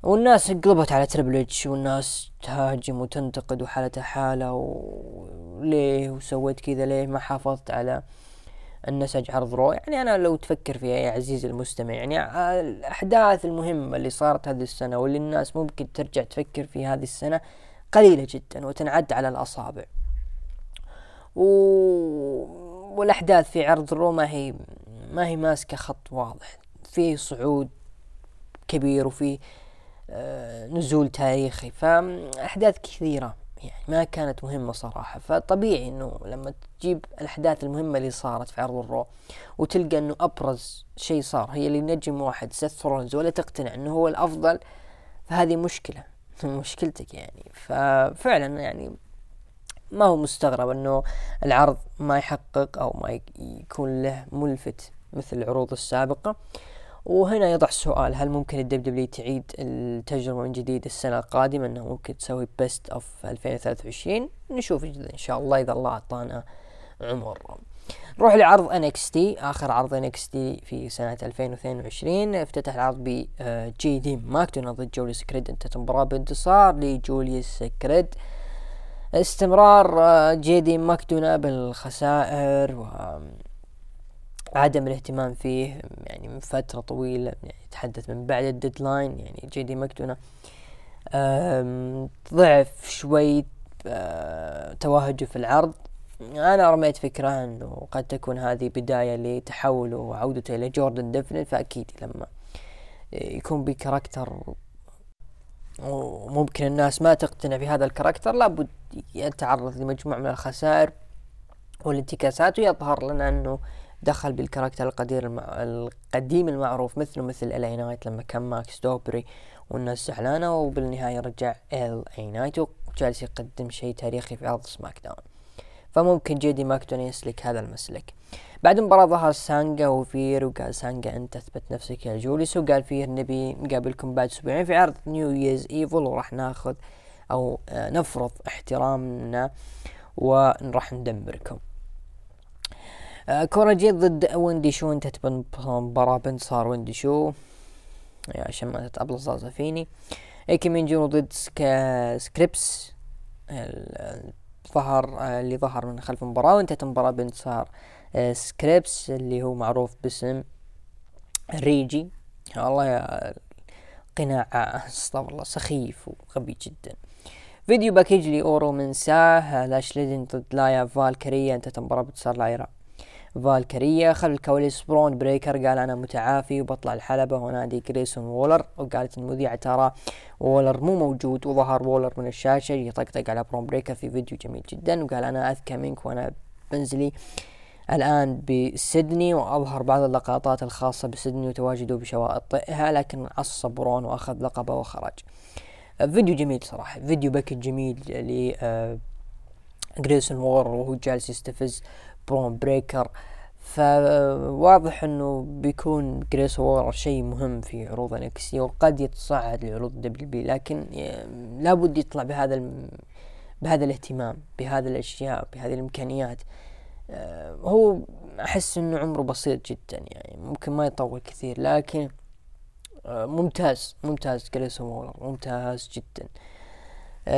والناس قلبت على تربل اتش والناس تهاجم وتنتقد وحالته حالة وليه وسويت كذا ليه ما حافظت على النسق عرض رو؟ يعني أنا لو تفكر فيها يا عزيزي المستمع يعني الأحداث المهمة اللي صارت هذه السنة واللي الناس ممكن ترجع تفكر في هذه السنة قليلة جدا وتنعد على الأصابع. و... والأحداث في عرض رو ما هي ما هي ماسكة خط واضح في صعود كبير وفي نزول تاريخي. فأحداث كثيرة يعني ما كانت مهمة صراحة. فطبيعي إنه لما تجيب الأحداث المهمة اللي صارت في عرض الرو وتلقى إنه أبرز شيء صار هي اللي نجم واحد سيث ثرونز ولا تقتنع إنه هو الأفضل فهذه مشكلة مشكلتك يعني. ففعلا يعني ما هو مستغرب إنه العرض ما يحقق أو ما يكون له ملفت مثل العروض السابقة. وهنا يضع السؤال هل ممكن الدبليو دبليو تعيد التجربة من جديد السنة القادمة إنه ممكن تسوي best of 2023 نشوف إن شاء الله إذا الله أعطانا عمر. نروح لعرض NXT آخر عرض NXT في سنة 2022 افتتح العرض ب جي دي ماكدونا ضد جوليوس كريد انتهت المباراة بانتصار لجوليوس كريد. استمرار جي دي ماكدونا بالخسائر و عدم الاهتمام فيه يعني من فترة طويلة يعني يتحدث من بعد الديدلاين يعني جي دي ماكدونا. ضعف شوي توهجه في العرض. أنا رميت فكرة أنه قد تكون هذه بداية لتحوله وعودته إلى جوردن ديفلن فأكيد لما يكون ب character وممكن الناس ما تقتنع بهذا ال character لابد يتعرض لمجموعة من الخسائر والانتكاسات ويظهر لنا أنه دخل بال character القدير المع... القديم المعروف مثله مثل LA نايت لما كان ماكس دوبري والناس زعلانة وبالنهاية رجع LA نايت وجالس يقدم شيء تاريخي في عرض سماك داون فممكن جي دي ماكدونا يسلك هذا المسلك. بعد المباراة ظهر سانجا وفير وقال سانجا أنت أثبت نفسك يا جوليوس وقال فير نبي نقابلكم بعد أسبوعين في عرض New Year's Evil وراح ناخذ أو نفرض احترامنا وراح ندمركم. آه كورا جيت ضد ويندي شو انتهت بمباراة بانتصار ويندي شو. عشان ما تتأبل الزازة فيني. إيكي مين جونو ضد سكا سكريبس. ظهر آه اللي ظهر من خلف المباراة وانتهت المباراة بانتصار آه سكريبس اللي هو معروف باسم ريجي. والله يا قناع استغفر الله سخيف وغبي جدا. فيديو باكيج لأورو من ساه لاش ليدن ضد لايا فالكريا انتهت المباراة بانتصار لايرا فالكريا خلف الكواليس برون بريكر قال أنا متعافي وبطلع الحلبة. ونادي جريسون وولر وقالت المذيعة ترى وولر مو موجود وظهر وولر من الشاشة يطقطق على برون بريكر في فيديو جميل جدا وقال أنا أذكى منك وأنا بنزلي الآن بسيدني وأظهر بعض اللقطات الخاصة بسيدني وتواجده بشواطئها لكن عصب برون وأخذ لقبه وخرج. فيديو جميل صراحة فيديو package جميل ل جريسون والر وهو جالس يستفز برون بريكر فواضح إنه بيكون جريسون والر شيء مهم في عروض NXT وقد يتصاعد لعروض WWE لكن لابد يطلع بهذا الم... بهذا الاهتمام بهذه الأشياء بهذه الإمكانيات. هو أحس إنه عمره بسيط جدا يعني ممكن ما يطول كثير لكن ممتاز ممتاز جريسون والر ممتاز جدا.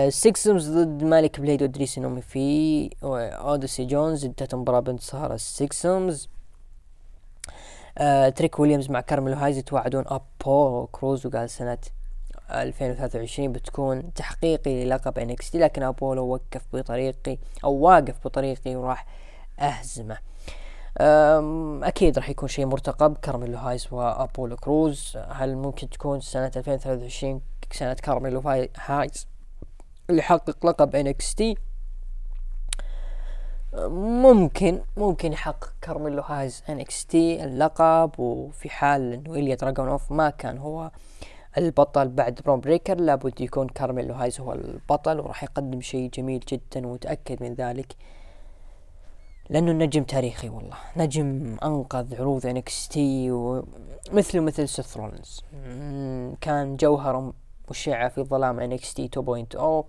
Schism ضد مالك بليد وادريس اينوفي واوديسي جونز انتهت المباراة بانتصار ال Schism تريك ويليامز مع كارميلو هايز يتوعدون ابولو كروز وقال سنة 2023 بتكون تحقيقي للقب NXT لكن ابولو وقف بطريقي أو واقف بطريقي وراح أهزمه. أكيد راح يكون شيء مرتقب كارميلو هايز وابولو كروز. هل ممكن تكون سنة 2023 سنة كارميلو هايز؟ يحقق لقب NXT ممكن ممكن يحقق كارميلو هايز NXT اللقب وفي حال إنه إليا دراجونوف ما كان هو البطل بعد برون بريكر لابد يكون كارميلو هايز هو البطل وراح يقدم شيء جميل جدا ومتأكد من ذلك. لأنه النجم تاريخي والله. نجم أنقذ عروض NXT ومثله مثل سيث كان جوهر مشعة في ظلام NXT 2.0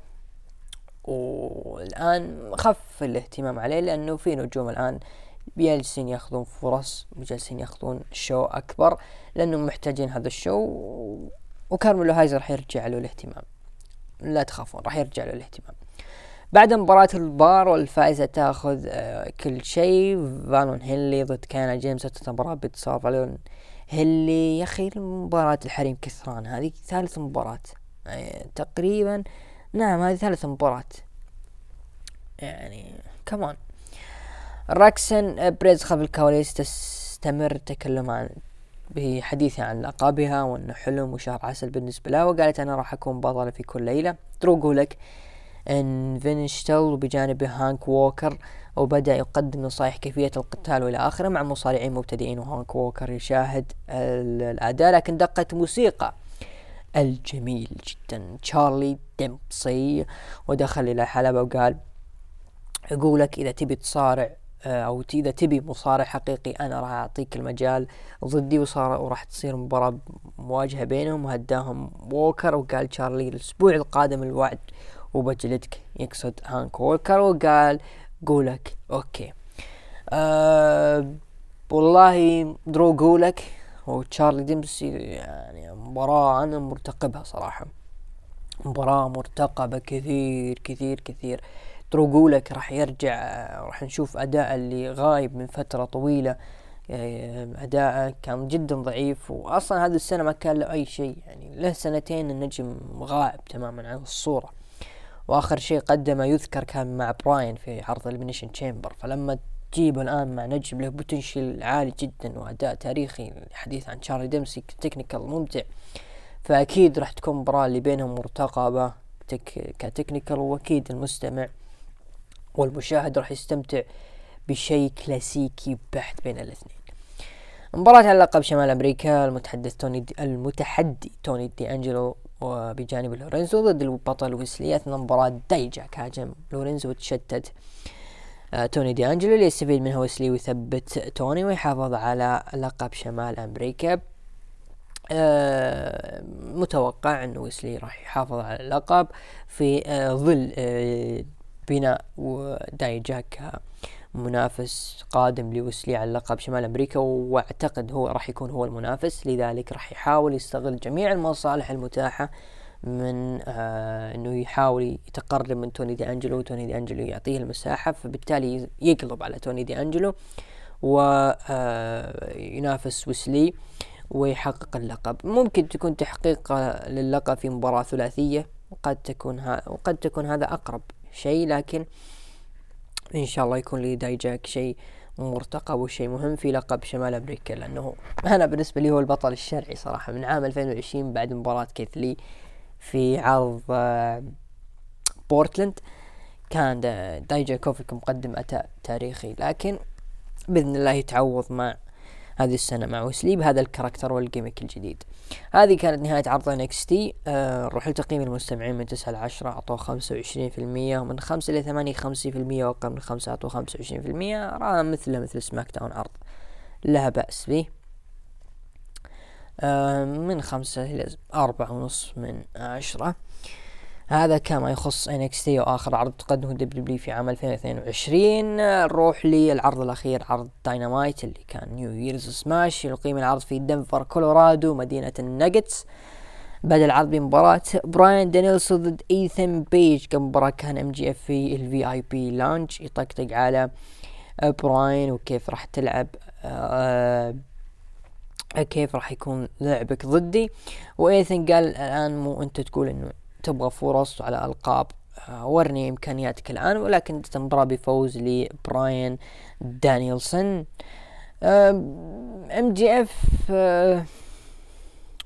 والآن خف الاهتمام عليه لأنه في نجوم الآن جالسين ياخذون فرص وجالسين ياخذون show أكبر لأنهم محتاجين هذا ال show وكارميلو هايز راح يرجع له الاهتمام. لا تخافون راح يرجع له الاهتمام. بعد مباراة البار والفائزة تأخذ آه، كل شيء. فالون هينلي ضد كيانا جيمس مباراة بانتصار فالون هينلي يا أخي مباراة الحريم كثران. هذه ثالث مباراة آه، تقريبا نعم هذه ثالث مباراة. يعني كمان راكسن بريز خلف الكواليس تستمر تكلم عن بحديثها عن لقبها وأنه حلم وشهر عسل بالنسبة لها وقالت أنا راح أكون بطلة في كل ليلة. تروقوا لك. ان فينشتل وبجانبه هانك ووكر وبدأ يقدم نصائح كيفية القتال وإلى آخره مع مصارعين مبتدئين وهانك ووكر يشاهد الأداء لكن دقت موسيقى. الجميل جدا. تشارلي ديمبسي ودخل إلى الحلبة وقال يقولك إذا تبي تصارع آه، أو إذا تبي مصارع حقيقي أنا راح أعطيك المجال ضدي. وصار وراح تصير مباراة مواجهة بينهم. وهداهم ووكر وقال تشارلي الأسبوع القادم الوعد وبجلدك. يقصد هانك ووكر وقال قولك okay. أه والله درو قولك وتشارلي ديمبسي يعني مباراة أنا مرتقبها صراحة. مباراة مرتقبة كثير كثير كثير. درو جولك راح يرجع راح نشوف أداء اللي غايب من فترة طويلة. أداءه كان جدا ضعيف وأصلا هذه السنة ما كان له أي شيء. يعني له سنتين النجم غائب تماما عن الصورة. وآخر شيء قدمه يذكر كان مع براين في عرض Elimination Chamber فلما تجيبه الآن مع نجم له potential عالي جدا وأداء تاريخي الحديث عن تشارلي ديمسي technical ممتع. فأكيد راح تكون مباراة اللي بينهم مرتقبة تك ك technical وأكيد المستمع والمشاهد راح يستمتع بشيء كلاسيكي بحت بين الاثنين. مباراة على لقب شمال أمريكا المتحدث توني دي المتحدي توني دي أنجلو وبجانب لورينزو ضد البطل ويسلي أثناء مباراة دايجاك هاجم. لورينزو وتشتت توني دي أنجلو اللي يستفيد منها ويسلي ويثبت توني ويحافظ على لقب شمال أمريكا. آه متوقع أن ويسلي راح يحافظ على اللقب في آه ظل آه بناء ودايجاك منافس قادم لويسلي على لقب شمال أمريكا واعتقد هو راح يكون هو المنافس لذلك راح يحاول يستغل جميع المصالح المتاحة من آه إنه يحاول يتقرب من توني دي أنجلو توني دي أنجلو يعطيه المساحة فبالتالي يقلب على توني دي أنجلو وينافس آه ويسلي ويحقق اللقب. ممكن تكون تحقيق للقب في مباراة ثلاثية وقد تكون ها وقد تكون هذا أقرب شيء لكن إن شاء الله يكون لي دايجاك شيء مرتقب وشيء مهم في لقب شمال أمريكا لأنه أنا بالنسبة لي هو البطل الشرعي صراحة. من عام 2020 بعد مباراة كيثلي في عرض آه، بورتلاند. كان دايجاكوفيك مقدم أداء تاريخي لكن بإذن الله يتعوض مع هذه السنة مع وسلي بهذا ال character وال gimmick الجديد. هذه كانت نهاية عرض NXT آه نروح لتقييم المستمعين من تسعة لعشرة أعطوه خمسة وعشرين في المية ومن خمسة إلى ثمانية خمسة في المية وأقل من خمسة أعطوه خمسة وعشرين في المية. أراها مثله مثل SmackDown عرض. لا بأس به. من خمسة إلى أربعة ونص من عشرة. هذا كما يخص NXT وآخر عرض تقدمه دبليو في عام 2022 نروح للعرض الأخير عرض داينامايت اللي كان New Year's Smash يقيم العرض في دنفر كولورادو مدينة النجتس بدأ العرض بمباراة براين دانيلسون ضد ايثن بيج قبل المباراة كان MJF في ال VIP lounge يطقطق على براين وكيف راح تلعب آه كيف راح يكون لعبك ضدي؟ وإيثن قال الآن مو أنت تقول إنه تبغى فرص على ألقاب آه، ورني إمكانياتك الآن ولكن المباراة بفوز لبراين دانيelson ام جي اف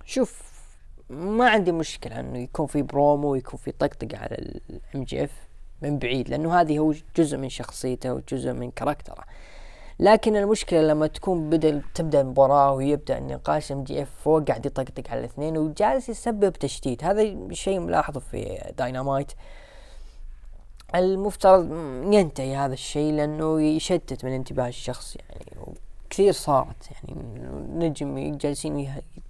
شوف ما عندي مشكلة إنه يكون في برومو ويكون في طقطقة على ال MJF من بعيد لأنه هذه هو جزء من شخصيته وجزء من character ه. لكن المشكلة لما تكون بدأ تبدأ المباراة ويبدأ النقاش MJF فوق قاعد يطقطق على الاثنين وجالس يسبب تشتيت. هذا شيء ملاحظه في داينامايت المفترض ينتهي هذا الشيء لأنه يشتت من انتباه الشخص يعني كثير صارت يعني نجم جالسين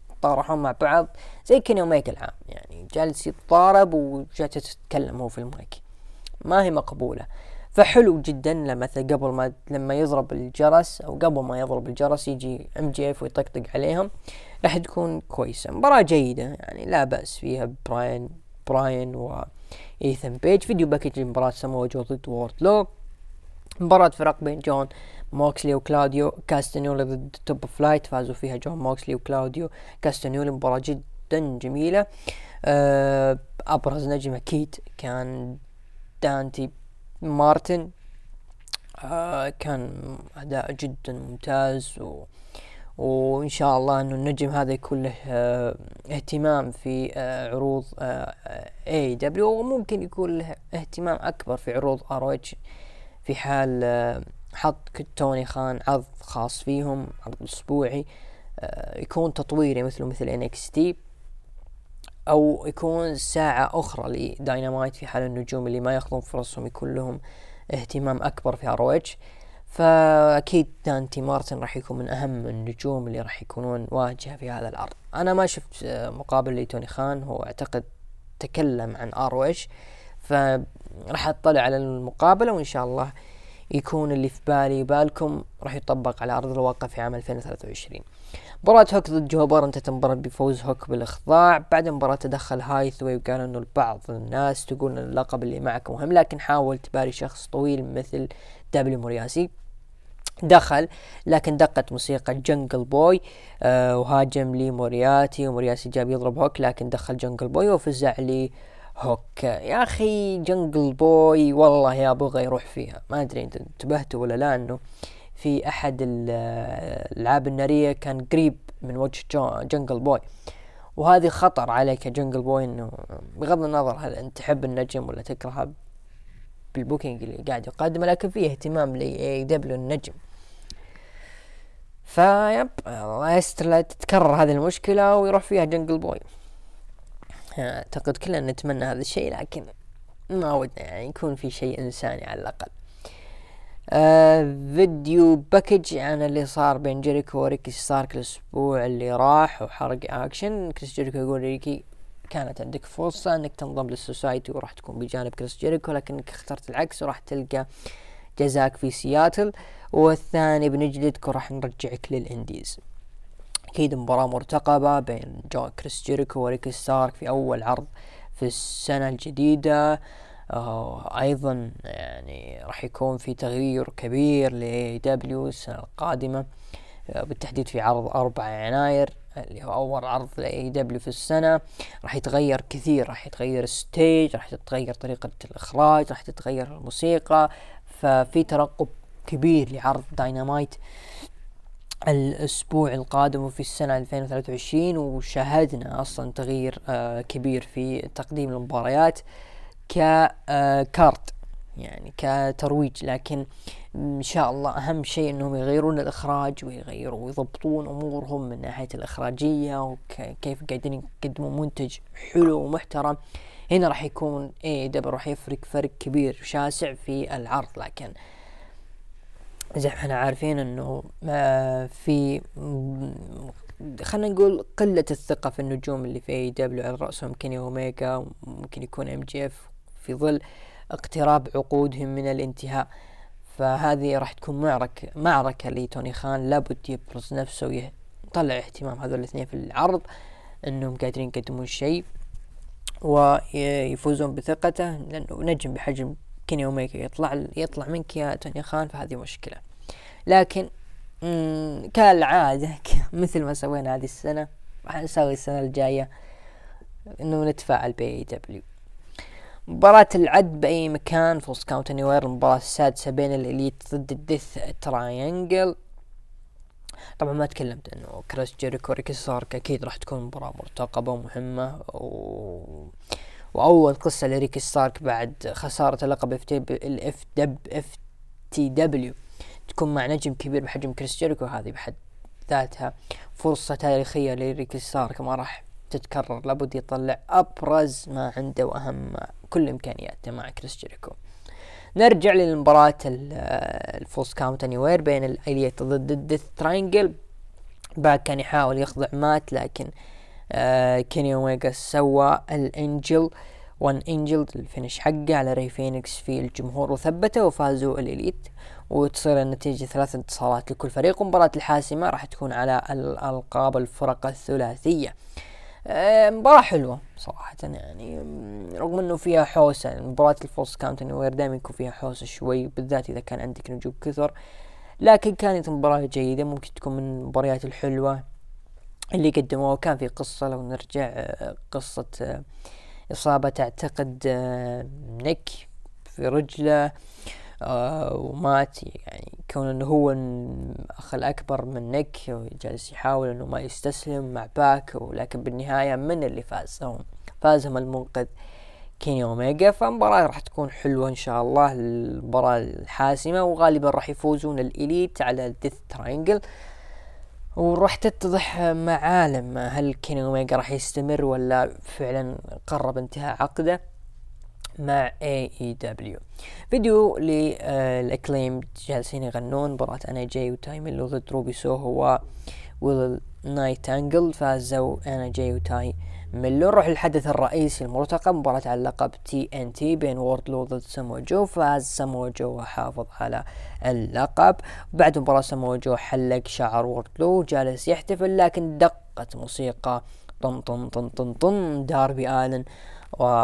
يتطارحون مع بعض زي كيني اوميجا العام يعني جالس يتضارب وجالس تتكلم هو في المايك. ما هي مقبولة. فحلو جدا لما مثلا قبل ما لما يضرب الجرس أو قبل ما يضرب الجرس يجي MJF ويطقطق عليهم راح تكون كويسة. مباراة جيدة يعني لا بأس فيها براين براين و ايثن بيج. video package مباراة سمو جو ضد Wardlow. مباراة فرق بين جون موكسلي وكلاوديو كاستنيولي ضد Top Flight فازوا فيها جون موكسلي وكلاوديو كاستنيولي مباراة جدا جميلة. آه، أبرز نجم أكيد كان دانتي مارتن آه كان أداء جدا ممتاز و وإن شاء الله إنه النجم هذا يكون له آه اهتمام في آه عروض AEW وممكن يكون له اهتمام أكبر في عروض ROH في حال آه حط توني خان عرض خاص فيهم عرض أسبوعي آه يكون تطويري مثله مثل NXT أو يكون ساعة أخرى لداينامايت في حال النجوم اللي ما ياخذون فرصهم يكون لهم اهتمام أكبر في ROH فأكيد دانتي مارتن راح يكون من أهم النجوم اللي راح يكونون واجهة في هذا العرض. أنا ما شفت مقابل لتوني خان هو أعتقد تكلم عن ROH فراح أطلع على المقابلة وإن شاء الله يكون اللي في بالي بالكم راح يطبق على أرض الواقع في عام 2023 مباراة هوك ضد jobber انتهت المباراة بفوز هوك بالإخضاع. بعد المباراة تدخل هاثاواي وقال إنه البعض الناس تقول إن اللقب اللي معك مهم لكن حاول تباري شخص طويل مثل دبليو موريسي. دخل لكن دقت موسيقى جنجل بوي آه وهاجم لي موريسي وموريسي جاب يضرب هوك لكن دخل جنجل بوي وفزع لي هوك. يا أخي جنجل بوي والله يا بغى يروح فيها. ما أدري إنت انتبهتوا ولا لا إنه في أحد الألعاب النارية كان قريب من وجه جنجل بوي. وهذه خطر عليك يا جنجل بوي إنه بغض النظر هل أنت تحب النجم ولا تكرهه بال booking اللي قاعد يقدمه لكن فيه اهتمام ل AEW النجم. فيب لا تتكرر هذه المشكلة ويروح فيها جنجل بوي. أعتقد كلنا نتمنى هذا الشيء لكن ما ودنا يعني يكون في شيء إنساني على الأقل. آه video package عن اللي صار بين جيريكو وريكي ستاركس الأسبوع اللي راح وحرق اكشن كريس جيريكو يقول ريكي كانت عندك فرصة إنك تنضم لل Society وراح تكون بجانب كريس جيريكو لكنك اخترت العكس وراح تلقى جزاك في سياتل والثاني بنجلدك وراح نرجعك لل indies. أكيد مباراة مرتقبة بين جو كريس جيريكو وريكي ستاركس في أول عرض في السنة الجديدة. آه أيضا يعني راح يكون في تغيير كبير ل AEW السنة القادمة آه بالتحديد في عرض أربعة يناير اللي هو أول عرض ل AEW في السنة. راح يتغير كثير راح يتغير ال stage راح تتغير طريقة الإخراج راح تتغير الموسيقى. ففي ترقب كبير لعرض داينامايت الأسبوع القادم وفي السنة 2023 وشاهدنا أصلا تغيير آه كبير في تقديم المباريات. ك card يعني كترويج. لكن إن شاء الله أهم شيء إنهم يغيرون الإخراج ويغيروا ويضبطون أمورهم من ناحية الإخراجية وكيف قاعدين يقدموا منتج حلو ومحترم. هنا راح يكون AEW راح يفرق فرق كبير شاسع في العرض. لكن زي ما إحنا عارفين إنه في خلينا نقول قلة الثقة في النجوم اللي في AEW على رأسهم. كيني أوميجا ممكن يكون MJF في ظل اقتراب عقودهم من الانتهاء. فهذه راح تكون معركة معركة لتوني خان. لابد يبرز نفسه ويطلع اهتمام هذول الاثنين في العرض انهم قادرين يقدمون شيء ويفوزون بثقته. لأنه نجم بحجم كيني اوميجا يطلع يطلع منك يا توني خان فهذه مشكلة. لكن كالعادة مثل ما سوينا هذه السنة راح نسوي السنة الجاية إنه نتفاعل ب AEW مباراة العد بأي مكان falls count anywhere المباراة السادسة بين ال Elite ضد ال Death Triangle طبعا ما تكلمت إنه كريس جيريكو ريكي ستارك أكيد راح تكون مباراة مرتقبة ومهمة و... وأول قصة لريكي ستارك بعد خسارة اللقب FT ال F دب FTW تكون مع نجم كبير بحجم كريس جيريكو هذه بحد ذاتها فرصة تاريخية لريكي ستارك ما راح تتكرر لابد يطلع أبرز ما عنده وأهم كل إمكانياته مع كريس جيريكو. نرجع للمباراة ال falls count anywhere بين ال Elite ضد ال Death Triangle بعد كان يحاول يخضع مات لكن آه كيني اوميجا سوى ال angel One-Winged Angel ال finish حقه على ري فينيكس في الجمهور وثبته وفازوا ال Elite. وتصير النتيجة ثلاث انتصارات لكل فريق. ومباراة الحاسمة راح تكون على الألقاب الفرق الثلاثية. آه، مباراة حلوة صراحة يعني. رغم إنه فيها حوسة مباراة ال falls count anywhere دائما يكون فيها حوسة شوي بالذات إذا كان عندك نجوم كثر. لكن كانت مباراة جيدة ممكن تكون من المباريات الحلوة اللي قدموها. وكان في قصة لو نرجع آه، قصة آه، إصابة أعتقد نيك في رجله. آه ومات يعني كون إنه هو الاخ الأكبر من نيك وجالس يحاول إنه ما يستسلم مع باك ولكن بالنهاية من اللي فاز هم فازهم المنقذ كيني اوميجا فمباراة راح تكون حلوة إن شاء الله المباراة الحاسمة وغالبا راح يفوزون ال Elite على ال Death Triangle وراح تتضح معالم هل كيني اوميجا راح يستمر ولا فعلا قرب انتهاء عقده. مع AEW فيديو لل Acclaimed جالسين يغنون مباراة أنا جاي ميلو ضد روبي سوهو ويلو نايتينجيل فازوا أنا جاي وتاي ميلو نروح للحدث الرئيسي المرتقب مباراة على اللقب TNT بين ووردلو ضد سامو جو فاز سامو جو وحافظ على اللقب. بعد مباراة سامو جو حلق شعر ووردلو جالس يحتفل لكن دقت موسيقى طن طن طن طن طن. داربي آلن و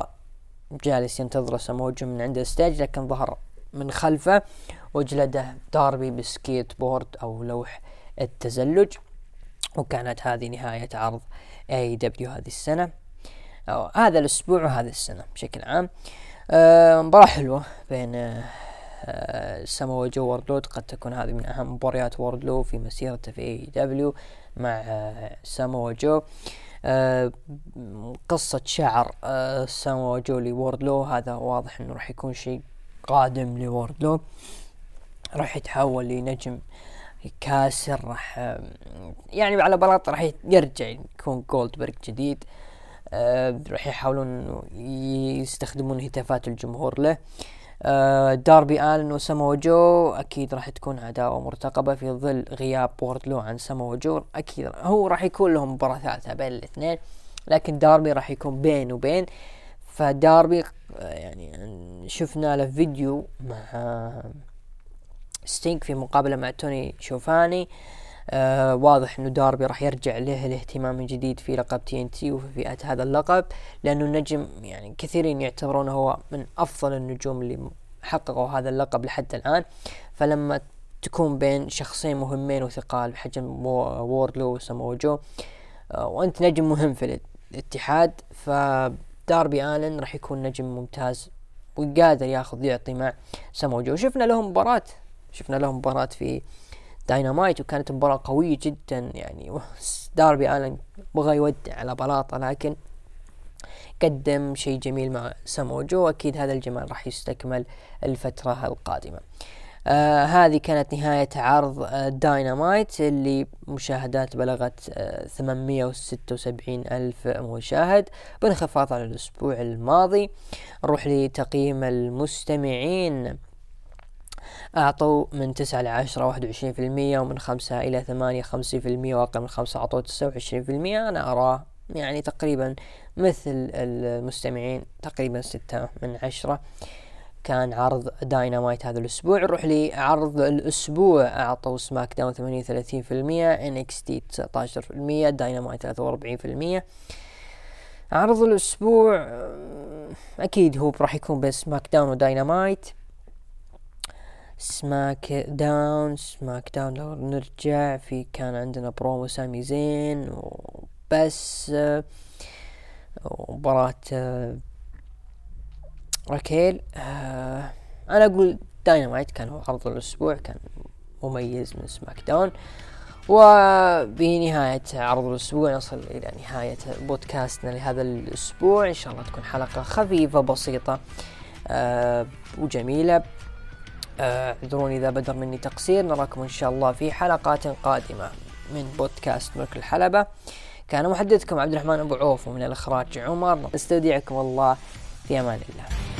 جالس ينتظر سموجو من عند ال stage لكن ظهر من خلفه وجلده داربي بسكيت بورد أو لوح التزلج. وكانت هذه نهاية عرض AEW هذه السنة. أو هذا الأسبوع وهذه السنة بشكل عام. آه مباراة حلوة بين آه سامو جو ووردلو قد تكون هذه من أهم مباريات ووردلو في مسيرته في AEW مع آه سامو جو. آه قصة شعر سامو جو لووردلو هذا واضح إنه راح يكون شيء قادم لووردلو راح يتحول لنجم كاسر راح يعني على بلاط راح يرجع يكون جولدبرغ جديد. راح يحاولون يستخدمون هتافات الجمهور له. داربي آلن وسامو جو أكيد راح تكون عداوة مرتقبة في ظل غياب ووردلو عن سامو جو أكيد هو راح يكون لهم مباراة ثالثة بين الاثنين لكن داربي راح يكون بين وبين. فداربي يعني شفنا له فيديو مع ستينج في مقابلة مع توني شوفاني. آه واضح إنه داربي راح يرجع له الاهتمام من جديد في لقب TNT وفي فئة هذا اللقب لأنه النجم يعني كثيرين يعتبرونه هو من أفضل النجوم اللي حققوا هذا اللقب لحد الآن. فلما تكون بين شخصين مهمين وثقال بحجم ووردلو وساموجو آه وأنت نجم مهم في الاتحاد فداربي آلن راح يكون نجم ممتاز وقادر ياخذ يعطي مع ساموجو شفنا لهم مباراة شفنا لهم مباراة في داينامايت وكانت مباراة قوية جدا يعني داربي آلن بغى يودع على بلاطة لكن قدم شيء جميل مع ساموجو وأكيد هذا الجمال راح يستكمل الفترة القادمة. آه هذه كانت نهاية عرض آه داينامايت اللي مشاهدات بلغت آه 876 ألف مشاهد. بانخفاض على الأسبوع الماضي نروح لتقييم المستمعين. أعطوا من تسعة لعشرة واحد وعشرين في المية ومن خمسة إلى ثمانية خمسين في المية وأقل من خمسة أعطوا تسعة وعشرين في المية. أنا أراه يعني تقريبا مثل المستمعين تقريبا ستة من عشرة. كان عرض داينامايت هذا الأسبوع. نروح لعرض الأسبوع. أعطوا SmackDown ثمانية وثلاثين في المية NXT تسعة عشر في المية داينامايت ثلاثة وأربعين في المية. عرض الأسبوع أكيد هو راح يكون بين SmackDown و Dynamite SmackDown SmackDown لو نرجع في كان عندنا برومو سامي زين وبس مباراة راكيل أنا أقول داينامايت كان هو عرض الأسبوع كان مميز من SmackDown وبنهاية عرض الأسبوع نصل إلى نهاية بودكاستنا لهذا الأسبوع. إن شاء الله تكون حلقة خفيفة بسيطة آه وجميلة. اعذروني إذا بدر مني تقصير. نراكم إن شاء الله في حلقات قادمة من بودكاست ملك الحلبة. كان محدثكم عبد الرحمن أبو عوف ومن الإخراج عمر. نستودعكم الله في أمان الله.